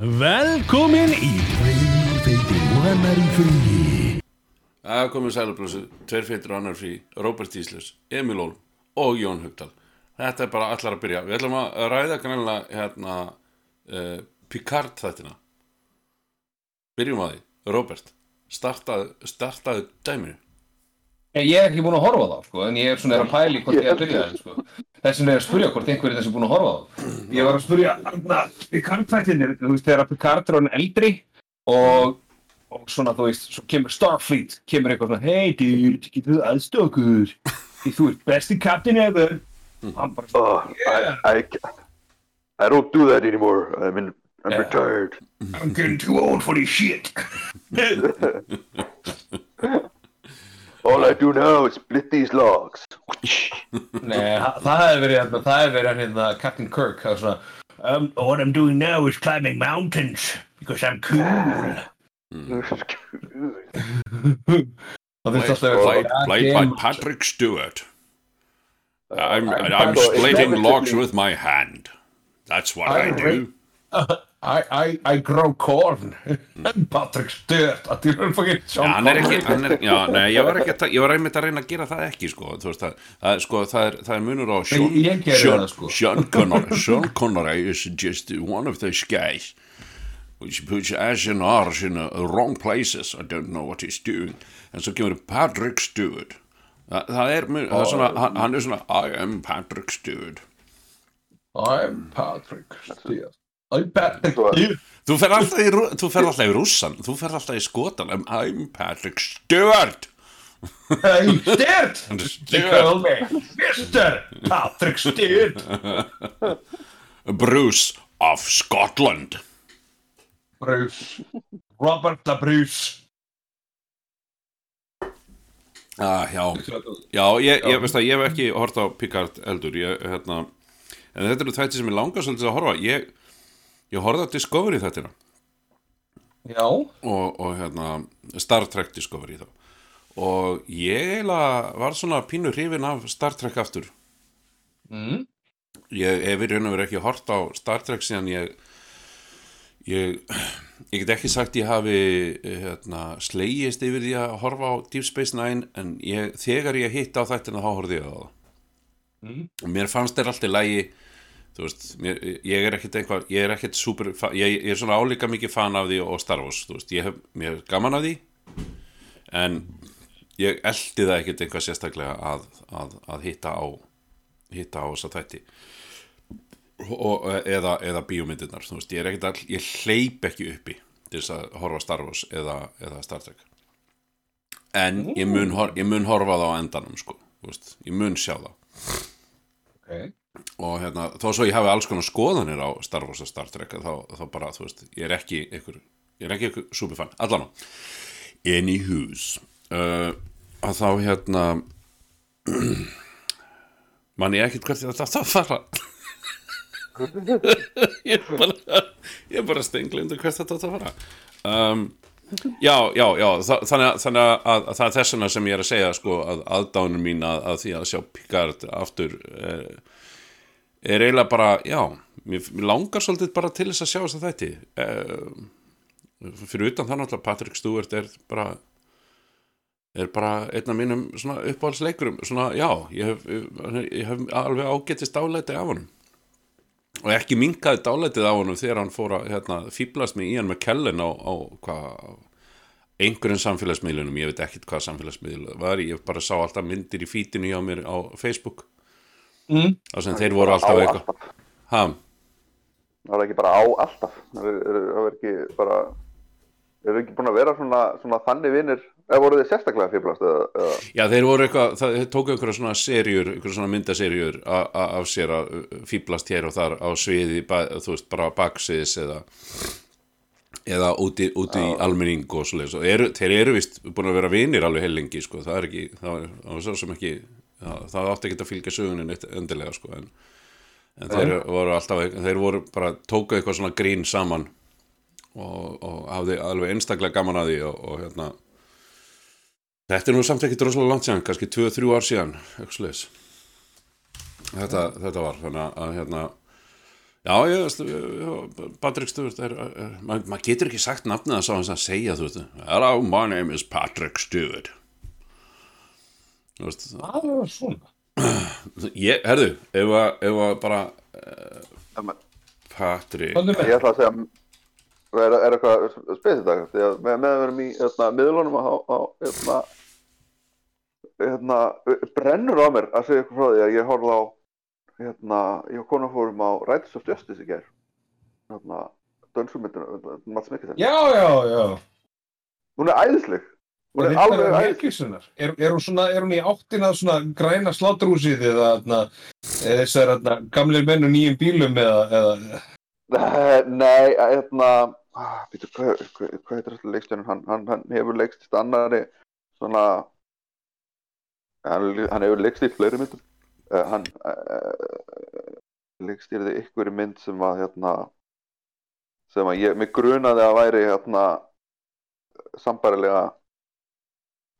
Velkomin í Tveir og annar í fríi Það komið sælublössu, tveir feitur og annar frí, Róbert Íslus, Emil Ólm og Jón Hugdal. Þetta er bara allar að byrja. Við ætlum að ræða grannlega hérna uh, Picard þættina. Byrjum að því. Róbert, startaðu, startaðu dæminu. Ég ég er ekki búinn að horfa á þá, sko, en ég er svona er að pæli hvort ég er að byrja þeim, sko. Þess vegna er að spyrja hvort einhver er þessi búinn að horfa á þá. Ég var að spyrja, þarna, Picard-þættinir, þú veist, þegar Picard er hann eldri og, og svona, þú veist, svo kemur Starfleet, kemur eitthvað svona, hey dude, getur þú aðstökur? Því þú ert besti captain ever. Og hann bara, Oh, Yeah. I, I, I don't do that anymore. I'm in, I'm Yeah. retired. I'm getting too old for this shit. All I do now is split these logs. Nei, það það hefði verið, hérna- það hefði verið hérna Captain Kirk, það er svona, um, what I'm doing now is climbing mountains because I'm cool. Það finnst alltaf að Played, vera played by Patrick Stewart. I'm, I'm splitting logs with my hand. That's what I do. I, I, I grow corn. Patrick Stewart, ég var ekki, ég var einmitt að reyna að gera það ekki, sko, veist, það, það, sko, það er, það er munur á Sean, Ég- ég Sean, sko. Sean Connery, Sean Connery is just one of those guys which puts Ash and R's in uh, wrong places, I don't know what he's doing, en svo kemur Patrick Stewart, það, er, mun- það er svona, hann, hann er svona, I am Patrick Stewart, I'm Patrick Stewart. I'm Patrick Stewart. þú fer alltaf í, þú fer alltaf í Rússan, þú fer alltaf í Skotan, I'm, I'm Patrick Stewart, Hey, Stewart! They call me Mr. Patrick Stewart. Bruce of Scotland. Bruce. Robert the Bruce. Ah, já, já, ég, ég veist að ég hef ekki hort á Picard eldur ég, hérna, en þetta eru þætti sem ég langar svolítið að horfa ég, ég horfði á Discovery þættina Já. og, og hérna, Star Trek Discovery þá og ég eiginlega var svona pínu hrifin af Star Trek aftur Mm. ég hef í raun og verið ekki hort á Star Trek síðan ég ég, ég get ekki sagt ég hafi hérna, slegist yfir því að horfa á Deep Space Nine en ég, þegar ég hitt á þættina þá horfði ég á það Mm. og mér fannst þér allt í lægi þú veist, mér, ég er ekkit einhvað ég er ekkit super, ég, ég er svona álíka mikið fan af því og Star Wars, þú veist, ég hef mér er gaman af því en ég eldi það ekkit eitthvað sérstaklega að, að, að hitta á hitta á þessa þætti. Og, eða, eða bíómyndirnar þú veist, ég er ekkit all, ég hleyp ekki uppi til þess að horfa Star Wars eða, eða Star Trek. En ég mun, hor, ég mun horfa það á endanum sko, þú veist, ég mun sjá það Ok. Og hérna, þó svo ég hafi alls konar skoðanir á Star Wars og Star Trek þá, þá bara, þú veist, ég er ekki ykkur, ég er ekki ykkur superfan, allan á. Anywho's. Uh, að þá hérna man ég ekkert hvert þetta að fara. Ég er bara ég er bara stenglindu hvert þetta að fara. Um, já, já, já þa- þannig, þannig að, að, að það er þessuna sem ég er að segja sko, að aðdánum mín að, að því að sjá Picard aftur uh, er eiginlega bara, já mér, mér langar svolítið bara til þess að sjá þess að þætti. Uh, fyrir utan það náttúrulega Patrick Stewart er bara er bara einn af mínum svona uppáhaldsleikurum. Svona, já, ég hef, ég hef alveg ágetist dálæti af honum. Og ekki minkaði dálætið af honum þegar hann fór að hérna, fýblast með Ian McKellen á, á hvað einhverjum samfélagsmiðlunum, ég veit ekkit hvað samfélagsmiðl var, ég bara sá alltaf myndir í fítinu hjá mér á Facebook Mm. þar sem þeir voru alltaf eitthvað ha, Það er ekki bara á alltaf. Það er, er, er ekki bara... Eru ekki búin að vera svona, svona þannig vinnir? Eða voru þið sérstaklega eða, Já, þeir voru eitthvað, það þeir tóku einhverja svona serjur, einhverja svona myndaserjur af sér að uh, fýblast hér og þar á sviði, þú veist, bara baksiðis eða eða úti, úti í almenning og svoleiðis og eru, þeir eru vist búin að vera vinir alveg heilengi, sko, það er ekki var, það var svo sem ekki það, það átti ekki að fylgja sögunin endilega, sko en, en þeir voru alltaf þeir voru bara, tóku eitthvað svona grín saman og, og hafði alveg einstaklega gaman að því og, og hérna Þetta er nú samt ekki droslega langt síðan, kannski 2-3 ár síðan. Þetta, þetta var, þannig að hérna, Já, já, Patrick Stewart maður mað getur ekki sagt nafnið að sá hans að segja, þú veist, Hello, my name is Patrick Stewart. Þú veist, Það var svona. ég, herðu, ef að, ef að bara Patrick, Komdu með. Ég ætla að segja er, er eitthvað spesið dag því að með, með að verum í hérna, miðlunum á, á hérna, hérna, brennur á mér að segja ykkur frá því að ég horfði á hérna, ég og konar fórum á Riders of Justice í ger hérna, dönsumyndinu, Mats Mikkelsen Já, já, já. hún er æðisleg hún er alveg er Mikkelsennar. Er, er, er hún í áttina svona græna slátrúsið eða þessar gamlir menn og nýjum bílum eða, eða? Nei, hérna ah, býtu, hvað, hvað, hvað heitir þetta leikstjörnum hann, hann, hann hefur leikst í annari svona hann, hann hefur leikst í fleiri myndum. Uh, hann uh, leikst í ykkur mynd sem að hérna sem að ég, mig grunaði að væri hérna sambærilega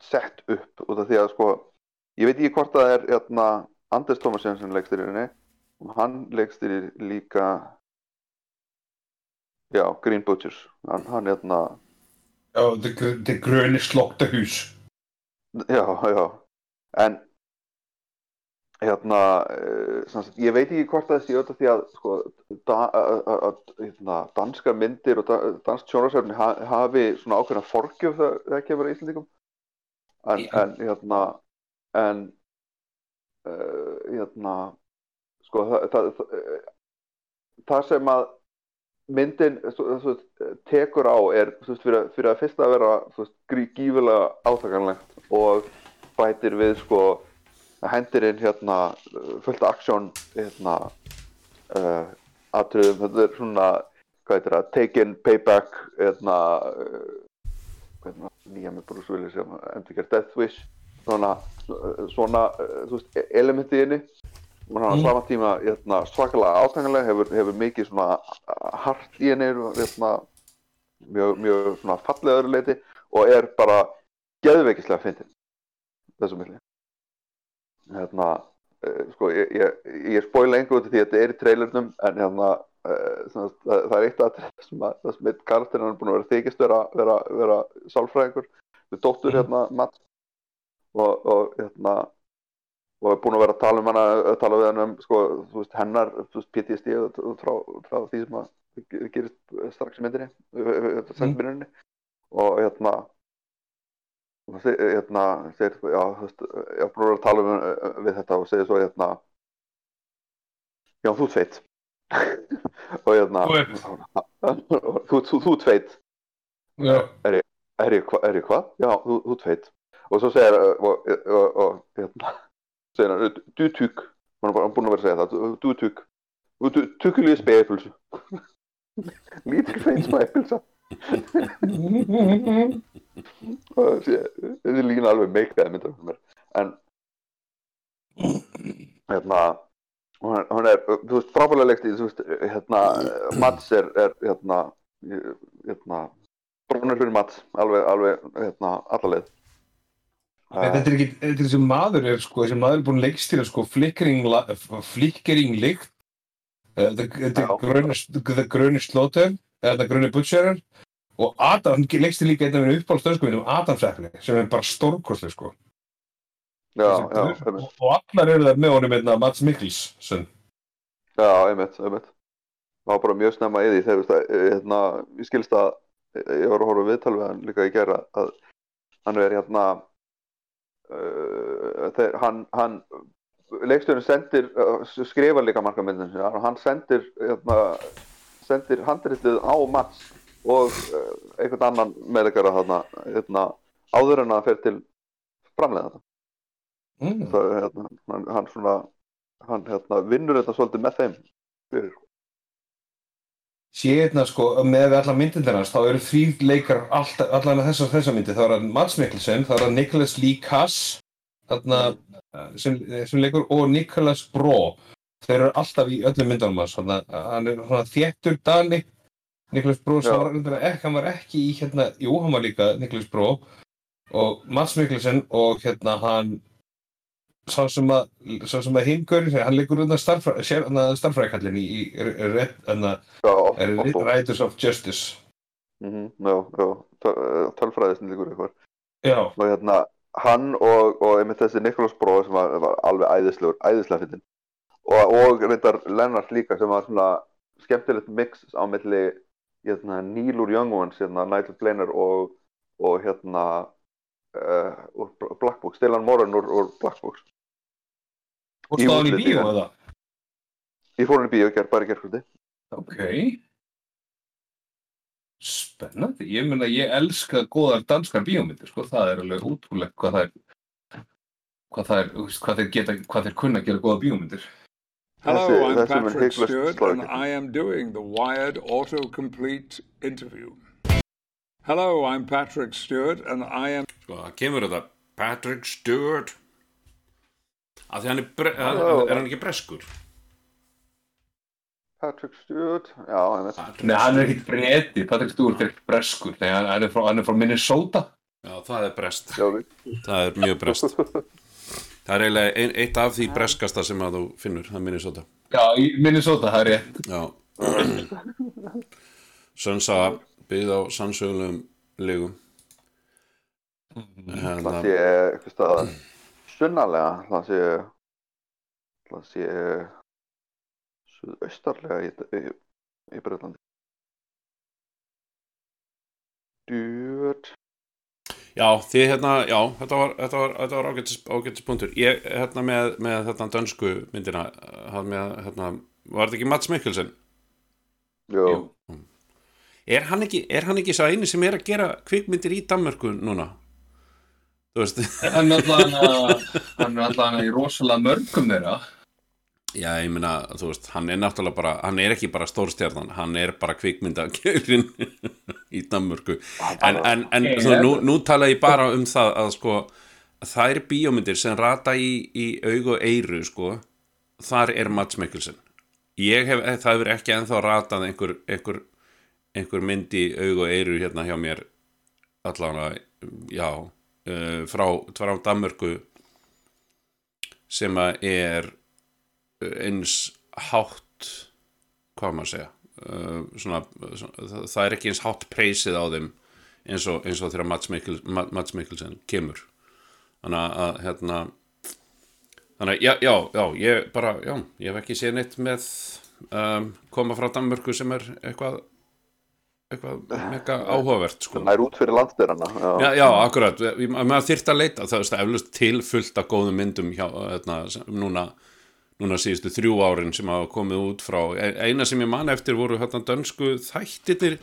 sett upp út af því að sko ég veit ekki hvort það er hérna Anders Thomasen sem leikst í henni. Og hann leikst í líka Já, Green Butchers. Hann, hann hérna, já, the, gr- the gröni slóktahús. já, já. En hérna uh, sagt, ég veit ekki hvort það sé auðvitað því að sko, da, hérna, danskar myndir og da, dansk sjónasefni ha, hafi svona ákveðna forgjöf það, það kemur að Íslandingum en, en hérna en uh, hérna sko það, það, það, það sem að myndin svo, svo, tekur á er veist, fyrir, fyrir að fyrsta að vera gífulega átakanlegt og bætir við sko hendir inn hérna fullt aksjón hérna uh, atriðum, þetta er svona hvað heitir það, taken payback hérna uh, hérna, nýja með Bruce Willis sem endur gert Death Wish svona, svona uh, þú veist, elementi í henni og hann á Mm. sama tíma hérna, svakalega átanganlega hefur, hefur mikið svona hart í henni hérna, mjög, mjög svona fallega öðru leiti og er bara geðveikislega fyndin þessu milli hérna uh, sko ég, ég, ég spoila einhverju af því að þetta er í trailernum en hérna uh, það, það er eitt að sem að það sem eitt karakterinn er búin að vera þykist vera, vera, vera sálfræðingur við dóttur Mhm. hérna Matt og, og hérna og er búin að vera að tala um hana að tala við hann um sko, veist, hennar veist, PTSD frá, frá því sem að ge- gerist strax í myndinni Mm. og hérna og hérna segir, já, veist, ég er búin að vera að tala um, við þetta og segir svo hérna já, þú feitt og hérna Þú Já. er ég, hva, er ég hvað? Já, þú, feitt og svo segir uh, og, hérna segir hann, du tugg hann er búin að vera að segja það, du, tugg du tuggulega spegipulsu lítil feit spegipulsa og þessi lína alveg fyrir mér. En hérna hún er, er þú veist, frábælega leikt í, þú veist, hérna Mats er, er hérna hérna brónur fyrir Mats, alveg, alveg hérna, allaleið En Þetta er ekki, þetta er þessi maður er sko, þessi maður er búin að leikstýra sko flickering, flickering the, the, Já. gröni, slaughter eða the gröni butcherer og Adam, leikstýra líka einn af henni uppáhaldstöðskuminum Adamsækni sem er bara stórkostlega sko já, já, Þessi- einmitt, og, og allar eru það með honum einna Mats Mikkelsen. Já, einmitt, einmitt. Það var bara mjög snemma í því þegar, að, hérna, ég skilst að ég var að horfa viðtal við hann líka í gera að hann er hérna uh, þegar hann, hann leikstjórinn sendir uh, skrifa líka marga myndin hann sendir hérna, sendir handritið á Mats og uh, einhvern annan meðleikara þarna hérna, áður en að fer til framlega þetta mm. það, er, hérna, hann, hann svona hann hérna, vinnur þetta svolítið með þeim fyrir. Sé hérna sko, með allar myndindir hans þá eru því leikar allan þessar þessar myndi, þá er það Mads Mikkelsen þá er það Nicholas Lee Cass þarna, sem, sem leikur og Nicholas Bró þeir eru alltaf í öllum myndunum hans hann er svona þéttur Dani. Nicholas Bró hann var ekki í hérna, jú hann var líka Nicholas Bró og Mads Mikkelsen og hérna hann sá sem að, að hingurinn, hann leikur undan starfrækallin í, í, Riders of Justice. Mhm, Já, já, tölfræðisn líkur eitthvað. Já, og hérna hann og, og einmitt þessi Nicholas Bróð sem var, var alveg æðislegur, æðislega fyndin og, og reyndar Lennart líka sem var svona skemmtilegt mix á milli hérna, Neil úr Young Ones, hérna, Nigel Blainer og, og hérna uh, Black Books, Dylan Moran úr, Black Books og Í stáðan í bíó eða? ég fór hann í bíó ger, bara í gerðkvöldi Ok. Spennandi. Ég meina, ég elska góðar danskar bíómyndir, sko. Það er alveg útrúlegt hvað það er, hvað það er, þú hvað þeir geta, hvað þeir kunna að gera góða bíómyndir. Hello, I'm Patrick Stewart, and. I am doing the Wired autocomplete interview. Hello, I'm Patrick Stewart, and I am. Sko, það kemur þetta Patrick Stewart að því hann er, bre Já. er hann ekki breskur? Patrick Stewart, já, einmitt Patrick Nei, hann er ekkit breti, Patrick Stewart er ekkit breskur. Nei, hann, hann, er frá, hann er frá Minnesota. Já, það er brest. Það er mjög brest. Það er eiginlega ein, eitt af því breskasta sem að þú finnur, það minnir svo Já, í Minnesota, það er rétt. Já. Sönsa byggð á sannsögulegum legum það sé eitthvað staðar sunnalega það sé það sé suðaustarlega í, í, í Breitlandi Dude Já, því hérna, já, þetta var, þetta var, þetta var ágætis, ágætis punktur Ég, hérna með, með þetta dönsku myndina með, hérna, var þetta ekki Mats Mikkelsen? Jú, Jú. Er hann ekki, er hann ekki sá eini sem er að gera kvikmyndir í Danmörku núna? Þú veist Hann er alltaf, er í rosalega mörgum þeirra. Já, ég meina, þú veist, hann er náttúrulega bara, hann er ekki bara stórstjarnan, hann er bara kvikmyndagjörin í Danmörku. En, en, en þú, nú, ja. nú tala ég bara um það að sko, það er bíómyndir sem rata í, í aug og eyru, sko, þar er Mats Mikkelsen. Ég hef, það hefur ekki ennþá ratað einhver, einhver, einhver mynd í aug og eyru hérna hjá mér, allavega, já, uh, frá, frá Danmörku sem að er eins hátt hvað maður að segja uh, svona, svona, það, er ekki eins hátt preysið á þeim eins og, eins og þegar Mats, Mikkel, Ma- Mats Mikkelsen kemur. Þannig að hérna þannig að já, já, já, ég bara já, ég hef ekki séð neitt með um, koma frá Danmörku sem er eitthvað eitthvað mega áhugavert sko. það er út fyrir landstyrana Já, já, akkurat, Ég- maður þyrft að leita það er eflust til fullt af góðum myndum hjá, hérna, sem- núna, núna síðustu þrjú árin sem hafa komið út frá E- eina sem ég man eftir voru hérna dönsku þættirnir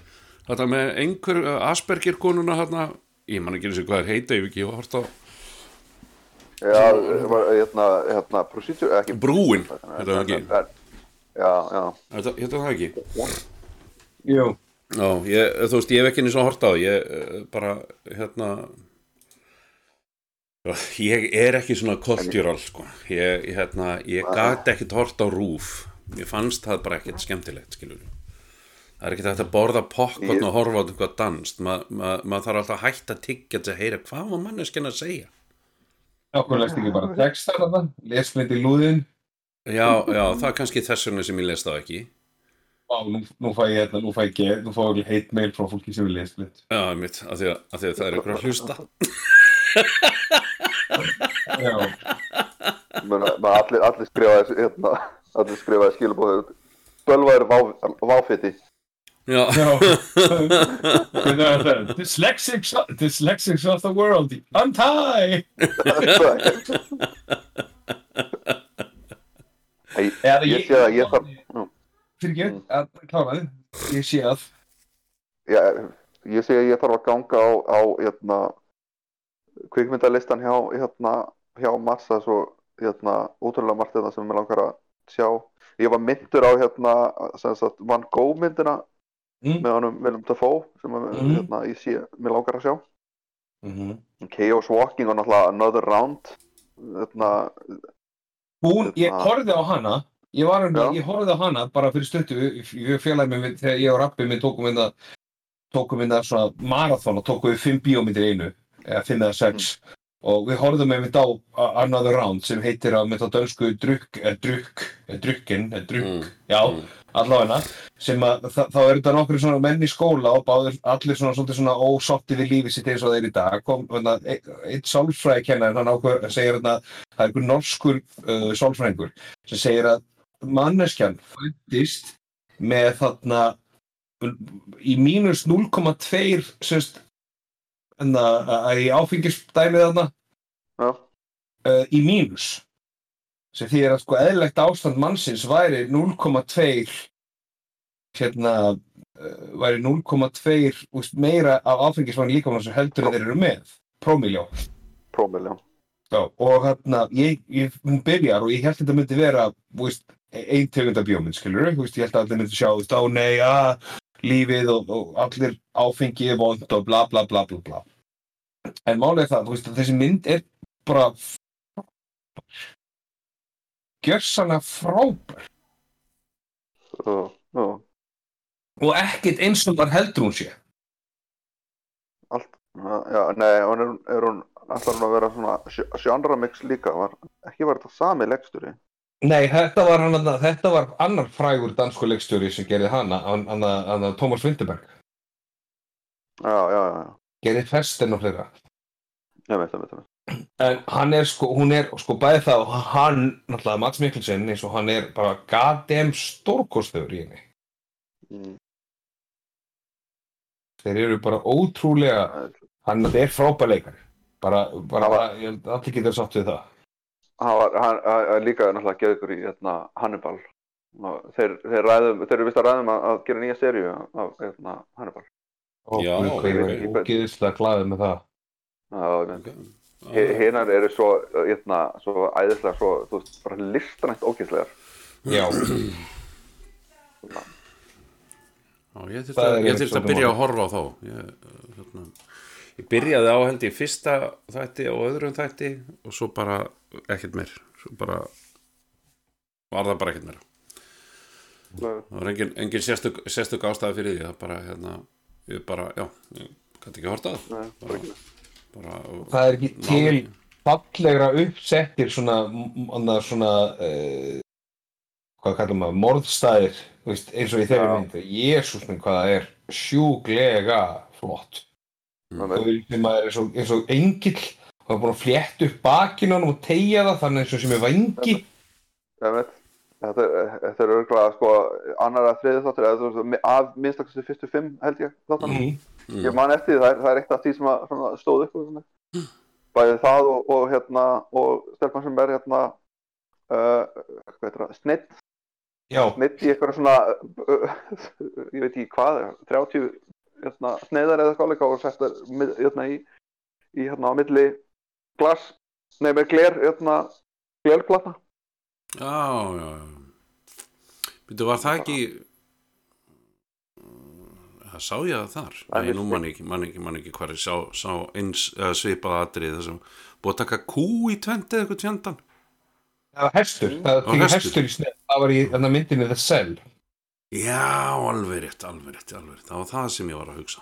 þetta með einhver uh, Asperger konuna hérna, ég man ekki eins og hvað er heita ég hef ekki hort á Já, var, hérna, hérna, procedure, ekki Brúin, þetta var ekki? Já, já, þetta það ekki? Jú. Já, ég, þú veist, ég hef ekki eins og hort á ég eh, bara, hérna ég er ekki svona kultúral, sko. Ég, ég, hérna, ég gat ekkert hort á rúf. Mér fannst það bara ekkert skemmtilegt, skilur það er ekkert hægt að borða pokkotn og horfa á eitthvað danst Ma, ma, maður þarf alltaf að hætta að tyggja til að heyra hvað var manneskinn að segja. Okkur leist ekki bara texta þarna, lesmynd í lúðin. já, já, það er kannski þess vegna sem ég lest það ekki Vá, nú, nú fæ ég þetta, nú fæ ég get, nú fæ ég heit mail frá fólki sem vil lesmynd. já, mitt, af því að, af því að það er ykkur að hlusta Já. Muna, allir, allir skrifaði hérna, allir skrifaði skilabóður Bölvaður vá, váfiti já, Já. Dyslexics, dyslexics of the world, untie! Eða ég sé að ég þarf Fyrir ekki, að klára þið. Ég sé að. já, ég sé að ég þarf að ganga á, á hérna, kvikmyndalistan hjá, hérna, hjá massa svo hérna, útrúlega margt þetta sem mér langar að sjá ég var myndur á hérna sagt Van Gogh myndina Mm. með honum Willem Dafoe sem Mm. hérna, ég sé, mér langar að sjá Mm -hmm. Chaos Walking og náttúrulega Another Round hérna, Hún, ég Hérna- horfði á hana, ég var Já. ég horfði á hana bara fyrir stuttu, ég félagi mig við, þegar ég og Rappi minn tókum það, tókum það svona marathon og tókum við fimm bíómyndir einu, eða fimm eða sex. og við horfðum einmitt á a- Another Round sem heitir á með þá dönsku drukk, eða drukk, eða drukkin, eða drukk, já, allavega. Sem að þa þá eru þetta nokkru svona menn í skóla og báður allir svona svolítið svona ósátti við lífið sitt eins og þeir í dag. Kom, hérna, einn ein sálfræði kennar hann ákveð, segir hérna, það er einhver norskur uh, sálfræðingur sem segir að manneskjan fættist með þarna í mínus 0,2 semst hérna, í áfengisdæmið þarna uh, í mínus. Sem því að sko eðlilegt ástand mannsins væri 0,2 hérna uh, væri 0,2 úst, meira af áfengisvann líkamann sem heldur þeir eru með prómiljó prómil, já. Já, og hérna, ég, ég, hún byrjar og ég held að þetta myndi vera, veist, ein tegunda bjómynd, skilur þú veist, ég held að allir myndi sjá, þú veist, á nei, að, lífið og, og allir áfengi er vond og bla bla bla bla bla. En er það, þú veist, þessi mynd er bara gjörsanna frábær Já, já. og ekkert eins og þar heldur hún sé. Allt, já, nei, er, er hún hún að vera svona sj- genre mix líka, var, ekki var þetta sami leggsturi. Nei, þetta var, þarna- þetta var annar frægur dansku leikstjóri sem gerði hana, hann, Thomas Vinterberg, Já, já, já, já, gerði Festen og fleira. ég veit, veit, veit. En hann er sko, hún er sko bæði það og hann, náttúrulega Mats Mikkelsen eins og hann er bara goddamn stórkostöður í henni. Mm, Þeir eru bara ótrúlega, hann er frábær leikari. Bara, bara, bara ég held að allir getur sátt við það. Hann var, hann, hann hann líka náttúrulega geði ykkur í hérna, Hannibal. Og Þeir, þeir, ræðum, þeir eru vist að ræðum að, að gera nýja seríu af hérna, Hannibal. Og ógeðislega glaðið með það. Hinnar eru svo, hérna, svo æðislega, svo, þú veist, bara listanætt ógeðslegar. Já, Já, ég þurfti að, ég þurfti að byrja að horfa á þá ég, hérna, ég byrjaði á held ég fyrsta þætti og öðrum þætti og svo bara ekkert meir svo bara var það bara ekkert meira það var engin, engin sérstök, sérstök ástæði fyrir því það bara, hérna, ég bara, já ég gæti ekki horta það Nei, bara ekki. það bara, er ekki til fallegra uppsettir svona, annað svona, uh, hvað kallum maður, morðstæðir, veist, eins og í þeirri Já. mynd. Jésús minn hvað það er sjúglega flott. Það þegar maður er eins og, eins og engill og er búin að flétta upp bakinn á hann og tegja það þannig eins og sem er vangi. Þetta, er- þetta er örgulega sko annar að þriði þáttur eða þú veist, af minnstakosti fyrstu fimm held ég þáttan. Mm. Ég man eftir því, það er, það er eitt af því sem að, svona, stóð upp og svona. Bæði það og, og hérna og stelpan sem er hérna uh, það, snitt, Já, snitt í eitthvað svona uh, ég veit ekki hvað, 30 hérna, sneiðar eða líka og settar hérna í, í hérna á milli glas, nei með gler hérna, glerplata. já, já, já Býtu, var það ekki það sá ég það þar Það Nei, er nú man ekki, man ekki, man ekki hvað ég sá, sá eins uh, svipað atrið þessum búið að taka kú í tvend eða eitthvað tvendan það var hestur. Það Og var hestur. hestur í snett. Það var í myndinni The Cell. Já, alveg rétt, alveg rétt, alveg rétt Það var það sem ég var að hugsa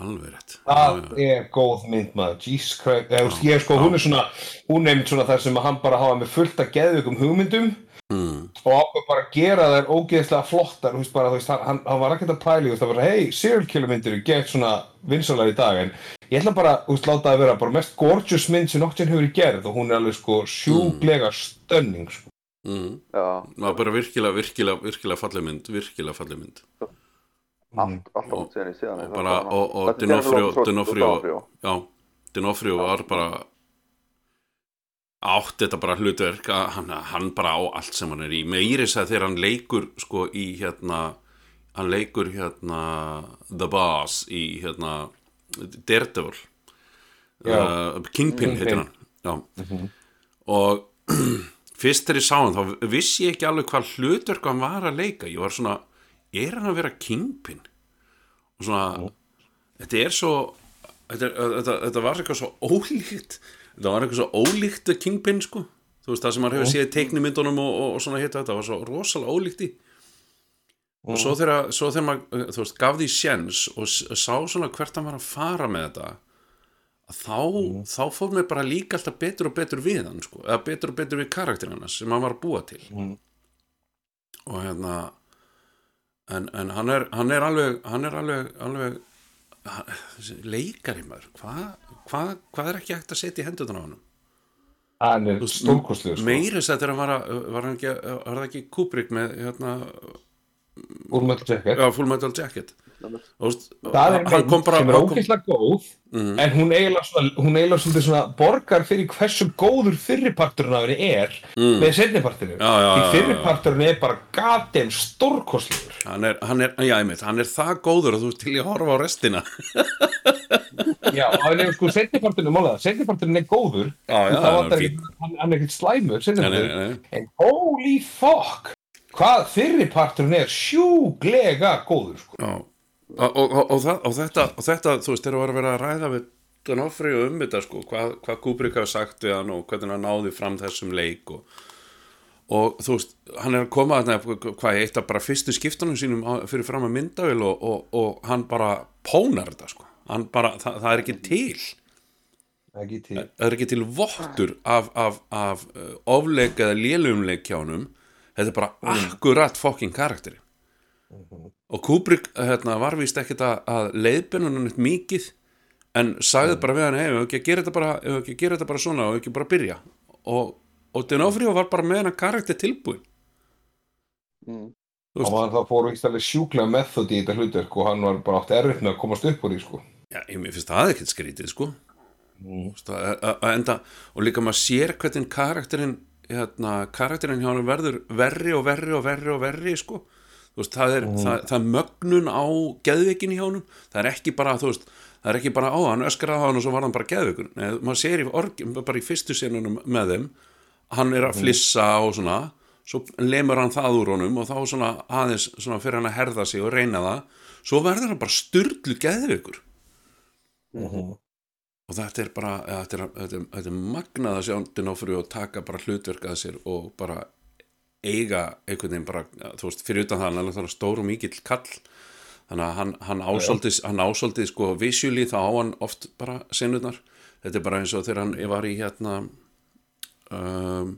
Alveg rétt. Það er góð mynd maður, ég sko, hún er svona, hún er einmitt svona þar sem að hann bara hafa með fullt að geðvikum hugmyndum mm, og ákveð bara að gera þær ógeðslega flottar, þú veist bara, veist, hann, hann, var ekkert að pæli, það var, hei, serial killer myndir er gett svona vinsalar í dag, en ég ætla bara, veist, láta það vera bara mest gorgeous mynd sem nokkurn hefur gerð og hún er alveg sko sjúglega stönning, sko. mm. Já, Það var bara virkilega, virkilega, virkilega falleg mynd Virkilega falleg mynd allt, allt á Og- síðan og bara, og, og Dinofrio já Dinofrio var bara átt þetta bara hlutverk að hann, hann bara á allt sem hann er í. Meiri þess að þegar hann leikur sko í hérna hann leikur hérna The Boss í hérna Daredevil. Uh, Kingpin heitir hann. Já. og fyrst þegar ég sá hann þá vissi ég ekki alveg hvað hlutverk hann var að leika. Ég var svona, er hann að vera Kingpin? Og svona þetta er svo þetta, þetta, þetta var eitthvað svo ólíkt þetta var eitthvað svo ólíkt Kingpin sko. Þú veist það sem maður hefur séð í teiknimyndunum og, og, og svona hitt þetta var svo rosalega ólíkt í. Og svo þegar, svo þegar maður þú veist, gaf því sjens og sá svona hvert hann var að fara með þetta þá, þá fór mér bara líka alltaf betur og betur við hann sko, eða betur og betur við karakterinn hans sem hann var að búa til. Mm. og hérna en, en hann, er, hann er alveg hann er alveg, alveg leikari maður. Hvað hva, hva er ekki hægt að setja í hendutan á hann Hann er stórkostlegur sko. meiri þess að þegar hann var, að, var hann ekki, var það ekki Kubrick með hérna, Úr Metal Jacket? Já, Full Metal Jacket Það er mynd bara sem er ógeðslega góð Mhm. en hún eiginlega svona, hún eiginlega svolítið svona borgar fyrir hversu góður fyrriparturinn af henni er með setnipartinu Mm. Já, já, því fyrriparturinn er bara gatem stórkostlegur hann er, hann er, hann er það góður að þú til í að horfa á restina Já, og hann er sko setniparturinn málega, setniparturinn er góður Já, já, það hann er vantar fínn. ekki, hann, hann er ekkert slæmur en holy fuck hvað fyrriparturinn er sjúglega góður sko. Já, og, og, og, þetta, og þetta, þú veist, þegar var að vera að ræða við Donofri og um þetta, sko, hvað, hvað Kubrick hafa sagt við hann og hvernig hann náði fram þessum leik og, og þú veist, hann er að koma þarna, hvað, eitt af bara fyrstu skiptunum sínum fyrir fram að myndavél og, og, og hann bara pónar þetta, sko, bara, það, það er ekki til, ekki til. Það er ekki til vottur af, af, af uh, ofleik eða lélumleik hjá honum, þetta er bara akkurat fokking karakteri og Kubrick hérna, var vist ekkert að, að leiðbennunum mikið en sagði bara við hann hei, ef ekki að gera þetta bara, svona og ekki bara byrja? Og, og Denofrio var bara með hann karakter tilbúin Mm. Og hann það fór ekki alveg sjúklega method í þetta hlutverk og hann var bara átt erfitt með að komast upp úr því sko. já, ég finnst það ekkert skrítið sko. Þú veist, að, enda, og líka maður sér hvernig karakterinn hérna, karakterinn hjá hann verður verri og verri og verri og verri sko veist, það, er, það, það er mögnun á geðveikin hjá honum, það er ekki bara þú veist, það er ekki bara á hann öskraði á hann og svo var hann bara geðveikur, Nei, maður sér í org, bara í fyrstu senunum með þeim hann er að flissa og svona svo lemur hann það úr honum og þá svona aðeins svona fyrir hann að herða sig og reyna það, svo verður hann bara styrlu geðveikur. Og þetta er bara þetta, er, þetta, er, þetta er magnað að sjá Dinofri og taka bara hlutverk að sér og bara eiga einhvern veginn bara, þú veist, fyrir utan það hann er alveg stór og mikill kall. Þannig að hann, hann ásóldið hann ásóldið sko visually þá á hann oft bara sinnurnar þetta er bara eins og þegar hann var í hérna um,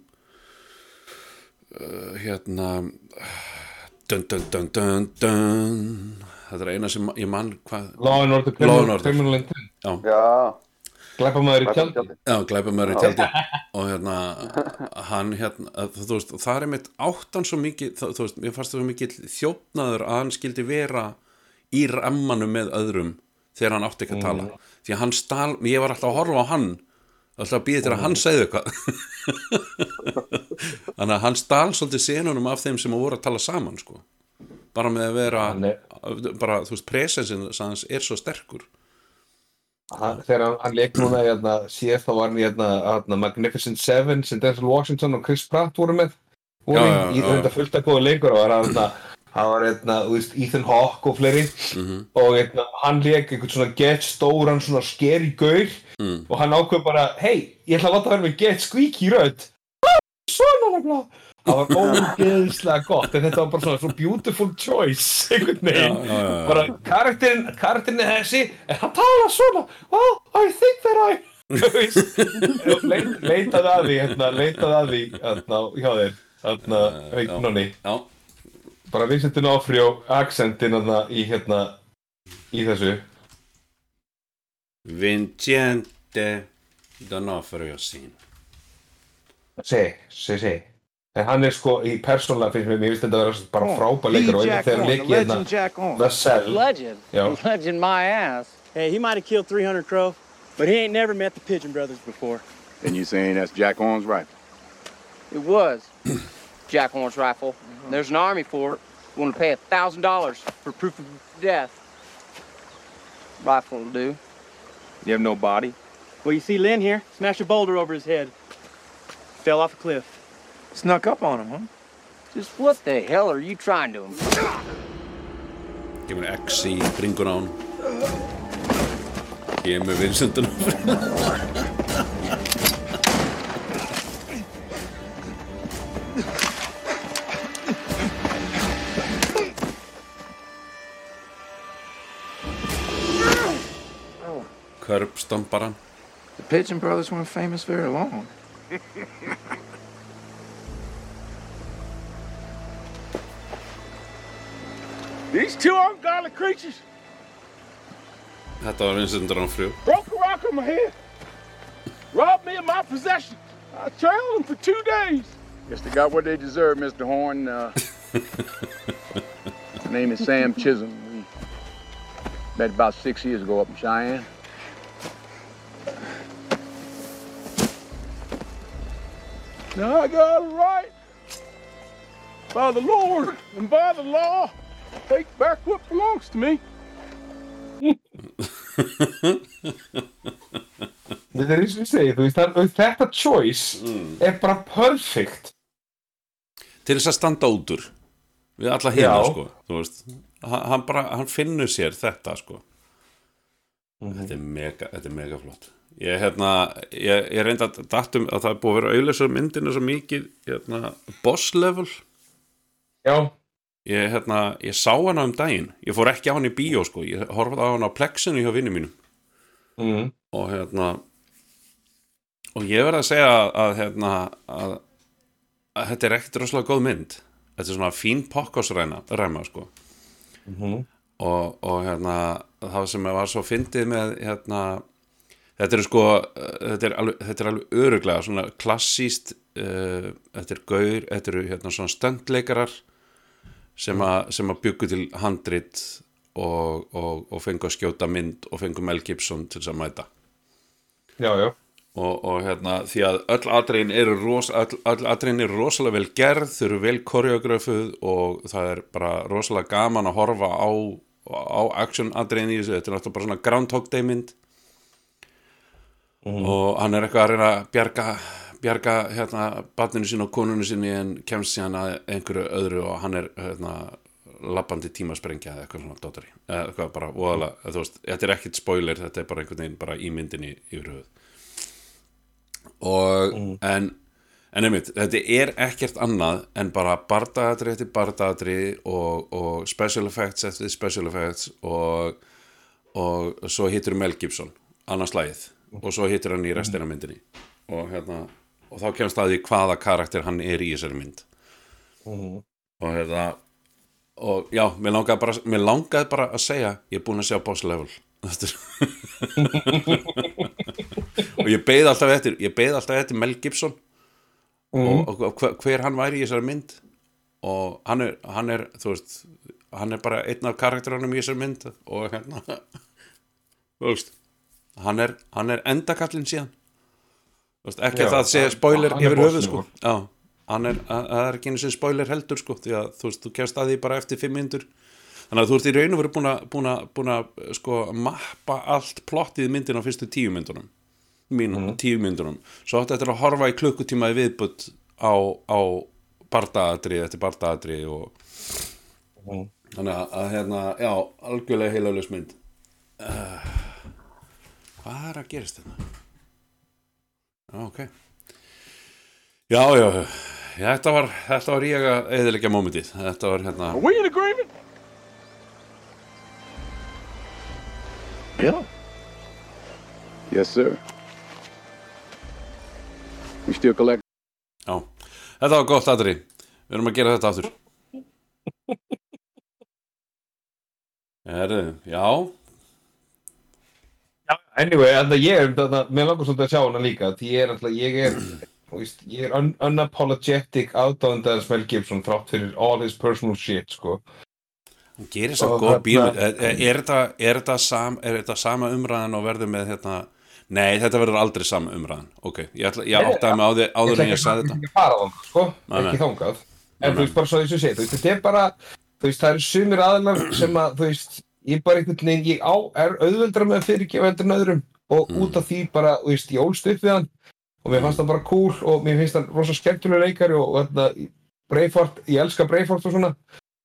uh, hérna dun dun dun dun dun. Þetta er eina sem ég mann hvað Law and Order Criminal, Intent. Já, Glæpamaður í Glæpamaður í tjaldi. Já, glæpamaður í tjaldi. Og hérna, hann hérna, þú veist, það er einmitt áttan svo mikið, það, þú veist, mér fannst það svo mikið þjófnaður að hann skildi vera í rammanum með öðrum þegar hann átti ekki að tala. Því að hann stál, ég var alltaf að horfa á hann alltaf að býða til að hann segði eitthvað. Þannig að hann stál svolítið senunum af þeim sem voru að tala saman sko, bara með að vera er- bara, þú veist, presensin hans er svo sterkur hann, þegar hann, hann leik núna hérna, síðast þá var hann í hérna, hérna, Magnificent Seven sem Denzel Washington og Chris Pratt voru með. Já, í, í þetta fullt að góða leikur og var hann hérna, hann var hérna, Ethan Hawke og fleiri. Mhm. og hérna, hann leik einhvern svona get stóran svona scary gaur. Mm. og hann ákveð bara, hei, ég ætla að láta vera með get squeaky rödd. Svona nefnilega það var ógeðslega gott en þetta var bara svona, svona beautiful choice einhvern veginn. Já, já, já, bara karakterinn, karakterinn er þessi en hann tala svona. Well, I think that I leit, leitaði að því hérna, leitaði að því hérna, hjá þér hérna, veiknunni bara Vincentinn Offrjó accentin hérna, í hérna í þessu. Vincente Donofrio sín. Segi, segi, segi en hann er sko í persónulega finnst mér, mér finnst þetta að vera bara frábær leikur og einnig þegar hann leik hérna Jack on. The Cell Legend. Já. Legend my ass. Hey, he might have killed 300 crow, but he ain't never met the Pigeon Brothers before. And you saying that's Jack Horn's rifle? It was. Jack Horn's rifle. There's an army for it. Want to pay a thousand dollars for proof of death. Rifle will do. You have no body? Well, you see Lynn here, smashed a boulder over his head. Fell off a cliff. Snuck up on him, huh? Just what the hell are you trying to imply? kemur X í bringun á hann kemur Vincent Donofrio Körbstompar hann The Pigeon Brothers weren't famous very long. These two ungodly creatures Þetta var Vincent D'Onofrio broke a rock on my head, robbed me of my possessions. I trailed them for two days. Guess they got what they deserve, Mr. Horn. Uh, my name is Sam Chisholm. We met about six years ago up in Cheyenne. Now I got a right by the Lord and by the law. Take back what belongs to me. Þetta er eins og ég segi, þú veist, það, þetta choice er bara perfect. Til þess að standa út úr Við alla hérna sko Þú veist. Hann, bara, hann finnur sér þetta sko. Þetta er mega, þetta er mega flott. Ég, hérna, ég, ég reyndi að datum að það er búið að vera auðlösa myndinu svo mikið hérna, boss level. Já, ég, hérna, ég sá hana um daginn. Ég fór ekki á hann í bíó sko. Ég horfði á hann á plexinu hjá vinnu mínum. Mm. og hérna og ég verð að segja að, að hérna að, að þetta er ekkert rosalega góð mynd. Þetta er svona fín pokkásræna ræma sko. Og, og hérna það sem var svo fyndið með hérna þetta er sko þetta er alveg, þetta er alveg öruglega svona klassíst uh, þetta er gaur, þetta eru hérna svona stöndleikarar sem að, sem að byggu til handrit og, og, og fengu að skjóta mynd og fengu Mel Gibson til þess að mæta. Já, já. og, og hérna því að öll atriðin eru, ros, öll, öll atriðin eru rosalega vel gerð, þau eru vel koreogröfuð og það er bara rosalega gaman að horfa á, á action atriðin í þessu, þetta er náttúrulega bara svona Groundhog Day mynd. Og hann er eitthvað að reyna að bjarga bjarga hérna barninu sín og konunu sinni en kemst síðan að einhverju öðru og hann er hérna lappandi tímasprengja eða eitthvað svona dótari eða eitthvað bara voðalega, þú veist, þetta er ekkit spoiler, þetta er bara einhvern veginn bara í myndinni yfir höfuð. Og en en einmitt, þetta er ekkert annað en bara bardaðatri eftir bardaðatri og, og special effects eftir special effects og, og svo hittur Mel Gibson annars lagið og svo hittur hann í restina myndinni. Og hérna og þá kemst að því hvaða karakter hann er í þessari mynd. Og hérna og já, mér langaði bara, mér langaði bara að segja ég er búin að sjá boss level. Og ég beið alltaf eftir ég beið alltaf eftir Mel Gibson. Og, og hver, hver hann væri í þessari mynd. Og hann er, hann er þú veist, hann er bara einn af karakterunum í þessari mynd. Og hérna þú veist hann er, er endakallin síðan veist, ekki Já, að það sé spoiler er yfir höfuð sko. já, hann er, að- það er ekki einu sem spoiler heldur sko, því að þú veist, þú kemst að því bara eftir fimm myndur þannig að þú ert í raun og verið búin að, sko, mappa allt plottið í myndin á fyrstu tíu myndunum mínum, tíu myndunum svo áttu eftir að horfa í klukkutíma í viðbutt á, á bardaðatri eftir bardaðatri og þannig að, að hérna, já, algjörlega heilauglis mynd. Uh, hvað er að gerast þetta? Já, ok já, já, já þetta var, þetta var ég að eðilegja mómentið þetta var hérna Are we in agreement? Yeah. Yes, sir. We still collect. Já, þetta var gott aðri Við erum að gera þetta aftur Herðu, já Anyway, þannig að ég er, að mér langar svolítið að sjá hana líka, því ég er alltaf, ég er, veist, ég er un unapologetic aðdáðandar Mel Gibson þrátt fyrir all his personal shit, sko. Hann gerir svo góð bíómynd er, þetta, sam, sama umræðan og verður með hérna Nei, þetta verður aldrei sama umræðan Ok, ég, ætla, áttaði mig á því áður en ég sagði þetta Ég ekki fara þangað, sko, Nei, nei. ekki þangað. Nei, En þú veist, bara svo þess að segja, þú veist, þetta er bara, þú veist, það eru sumir aðlar sem að, þú veist, ég bara einhvern veginn, ég á, er auðveldra með að fyrirgefa en öðrum. Og Mm. út af því bara, þú veist, ég ólst upp við hann og mér fannst hann bara cool og mér finnst hann rosa skemmtulega leikari og þarna, Breifort, ég elska Breifort og svona,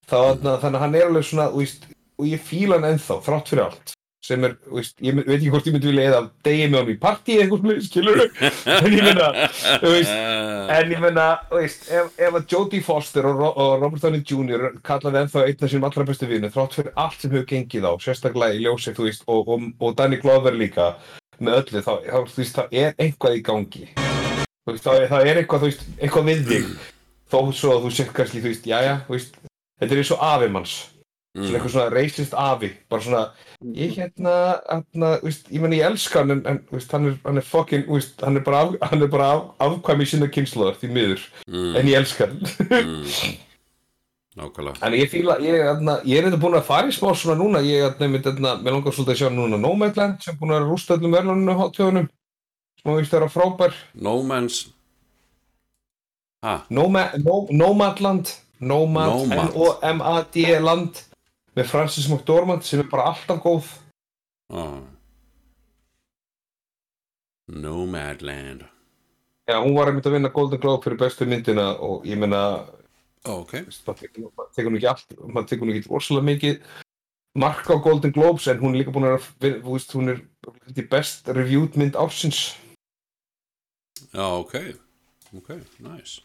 þá, þarna, þannig að hann er alveg svona, þú veist, og ég fíla hann ennþá, þrátt fyrir allt sem er, veist, ég veit ekki hvort ég myndi vilja eða degi með hann í partí eða eitthvað, skilur en ég þú veist, En ég veist, ef, ef að Jodie Foster og, Ro og Robert Downey Jr. kallaði ennþá einn af sínum allra bestu vinu, þrátt fyrir allt sem hefur gengið á, sérstaklega í ljósi, þú veist, og, og, og Danny Glover líka, með öllu þá, þá, veist, er eitthvað í gangi. Þú veist, það, er veist, eitthvað við þig. Þó svo að þú sér kannski, veist þetta er eins og afi manns svona eitthvað svona racist afi bara svona, ég hérna, hérna veist, ég menn ég elska hann en, en veist, hann er, hann er fucking, veist, hann er bara, af, hann er bara af, afkvæmi sinna kynnslóðar því miður, Mm. en ég elska hann. Mm. Nákvæmlega. En ég fíla, ég, þarna, ég er þetta búin að fara í smá svona núna, ég er nefnir þetta, mér langar svolítið að sjá núna Nomadland sem búin að vera að rústa öllum verðlunum á tjóðunum, sem að víst vera frábær, No Man's Ha, Noma, no, Nomadland, Nomad, Nomad. N-O-M-A-D land, með Francis McDormand sem er bara alltaf góð. á Nomadland. Já, hún var einmitt að vinna Golden Globe fyrir bestu myndina og ég meina, Ok. það tekur maður tekur nú ekki allt, maður tekur nú ekki orsalega mikið mark á Golden Globes en hún er líka búin að veist, hún er best reviewed mynd ársins. Já, ok. Ok, nice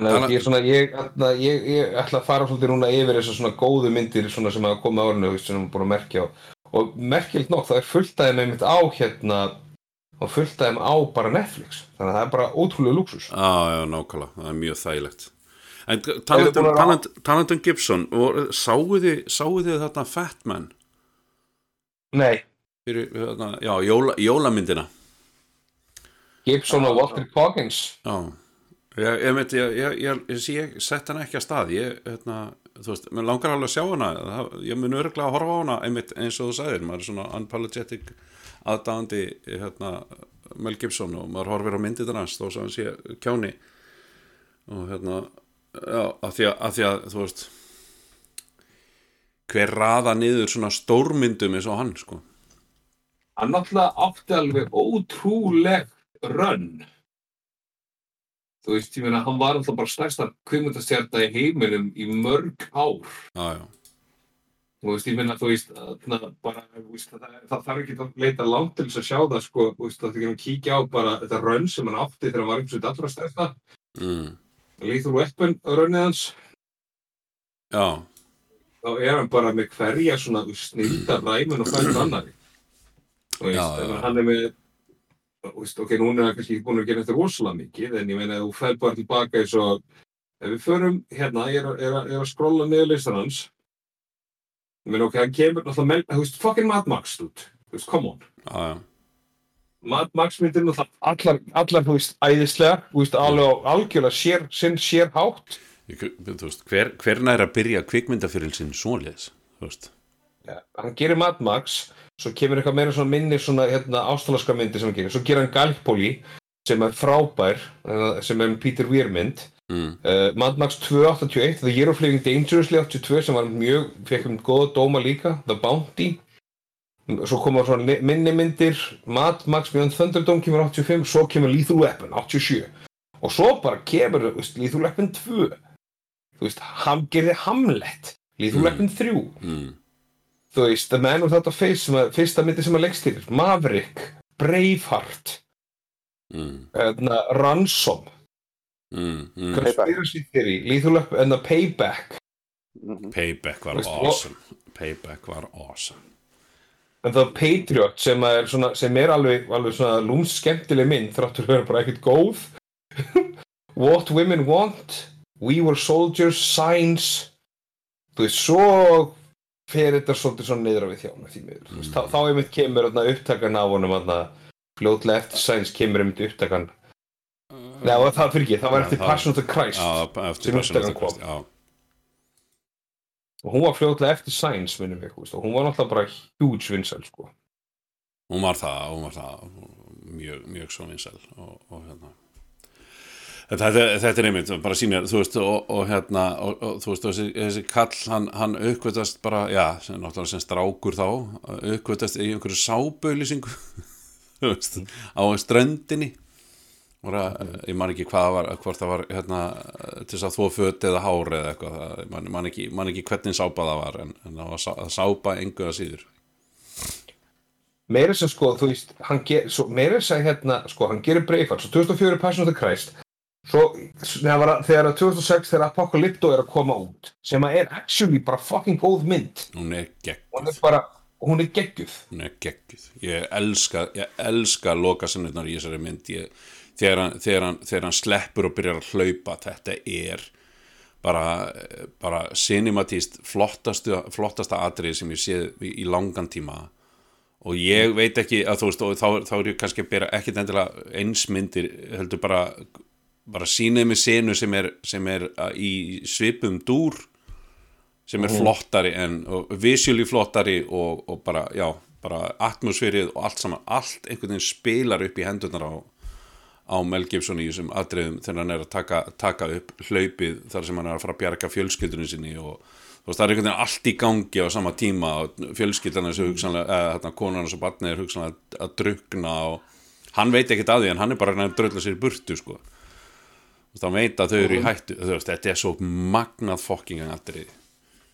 Þannig að ég, svona, ég, ég, ég ætla að fara svolítið núna yfir þessar svona góðu myndir svona sem hafa komið á veist, sem við erum búin að merkja á. Og merkjöld nokk, það er fullt aðeim einmitt á hérna og fullt aðeim á bara Netflix. Þannig að það er bara ótrúlega luxus Já, já, nákvæmlega, það er mjög þægilegt. En talandum, talandum Gibson og sáu þið, þið þarna Fat Man? Nei, fyrir, þarna, já, jóla, jólamyndina. Gibson og Walter Coggins Já, ég, ég veit, ég, ég, sett hana ekki að stað, hérna, þú veist, mér langar alveg að sjá hana, ég mun örgulega að horfa á hana, einmitt eins og þú sagðir, maður er svona unapologetic aðdáðandi, hérna, Mel Gibson og maður horfir á myndið hans, þó sem hann sé kjáni. Og hérna, já, að því að, að því að, þú veist, hver raða niður svona stórmyndum eins og hann, sko. Hann náttúrulega átti alveg ótrúleg rönn Þú veist, ég meina, hann var alltaf bara stærsta kvimundastjarta í heiminum í mörg ár. Já, já, Þú veist, ég minna, þú veist, að, bara, veist, það, það þarf ekki að leita langt til þess að sjá það, sko, þú veist, það þarf ekki að kíkja á bara þetta rönn sem hann átti þegar hann var einhvers veit allra stærsta, mm, Lethal Weapon rönnið hans, já, þá er hann bara með hverja svona snilda ræmun og hverjum annari. Þú veist, Já, já. hann er með, ok, núna er hann kannski ekki búin að gera þetta rosalega mikið, en ég meina, ef þú fer bara tilbaka eins og, ef við förum, hérna, ég er, að- er, að- er að skrolla niður listan hans, ég meina, ok, hann kemur náttúrulega, með, þú veist, fucking Mad Max, dude, þú veist, come on. já, já. Mad Max myndir náttúrulega allar, allar, þú veist, æðislegar, þú veist, alveg á algjörlega sér, sinn sér hátt. Ég, þú veist, hver, hverna er að byrja kvikmyndafyrilsinn svoleiðis, þú veist? Ja, hann gerir Mad Max, svo kemur eitthvað meira svona minni svona, hérna, ástalaska myndir sem hann gerir, svo gerir hann Gallipoli, sem er frábær, sem er Peter Weir mynd, Mm. uh, Mad Max 281, The Year of Living Dangerously 82, sem var mjög, fekk um góða dóma líka, The Bounty, svo koma svona mi- minni myndir, Mad Max Beyond Thunderdome kemur 85, svo kemur Lethal Weapon 87, og svo bara kemur, Lethal Weapon 2, þú veist, hann gerði Hamlet, Lethal Mm. Weapon 3, Mm. Þú veist, The Man Without a Face sem að, fyrsta myndi sem að leggst til. Maverick, Braveheart. Mm. uh, Ransom. Mm. Mm. Conspiracy Theory, Lethal Weapon and the Payback. Mhm. Payback var Veist, awesome. Payback var awesome. And The Patriot sem er, svona, sem er alveg, alveg svona lúms skemmtileg mynd þráttur að vera bara ekkert góð. What Women Want We Were Soldiers, Signs. Þú veist, svo fer þetta svolítið svona niður á við þjána því miður, veist, þá, þá einmitt kemur upptakan af honum þarna, fljótlega eftir Signs kemur einmitt upptakan. Nei, og það fyrir ekki, það var eftir Passion of the Christ sem upptakan kom. Já, og hún var fljótlega eftir Signs, minnum veist, og hún var náttúrulega bara huge vinsæl, sko. Hún var það, hún var það mjög, mjög svo vinsæl og, og hérna Þetta, þetta er einmitt, bara sýnir, þú veist, og, og hérna, og, og þú veist, þessi, þessi kall, hann, hann aukvöldast bara, já, sem náttúrulega sem strákur þá, aukvöldast í einhverju sábauðlýsingu, þú veist, á ströndinni, það, ég man ekki hvað var, hvort það var, hérna, til þess að þvó föt eða hár eða eitthvað, það, man, man, ekki, man ekki hvernig sápa það var, en, en það var sá- að sápa engu að síður. meira sem sko, þú veist, meira sem hérna, sko, hann gerir Braveheart, svo 2004 er Passion of the Christ, svo, þegar, þegar að 2006 þegar Apocalypto er að koma út, sem að er actually bara fucking góð mynd, Hún er bara, hún er er geggjuð. Ég elska, ég elska lokasennunar í þessari mynd. Ég, þegar, hann, þegar, hann, þegar hann sleppur og byrjar að hlaupa þetta er bara, bara cinematíst flottasta, flottasta atrið sem ég séð í, í langan tíma. Og ég veit ekki að þú veist þá, þá er ég kannski að byrja ekkit endilega einsmyndir heldur bara bara sýnið með senu sem er, sem er uh, í svipum dúr sem er flottari en og visually flottari og, og bara, já, bara atmosfærið og allt saman, allt einhvern veginn spilar upp í hendurnar á, á Mel Gibson í þessum atriðum þegar hann er að taka, taka upp hlaupið þar sem hann er að fara að bjarga fjölskyldunum sinni og þú veist, það er einhvern veginn allt í gangi á sama tíma og fjölskyldan þessu hugsanlega, eða hérna konan þessu barni er hugsanlega að, að drukna og hann veit ekkert að því en hann er bara að drölla sér burtu sko þá veit að þau eru í hættu. Veist, þetta er svo magnað fokkingan atrið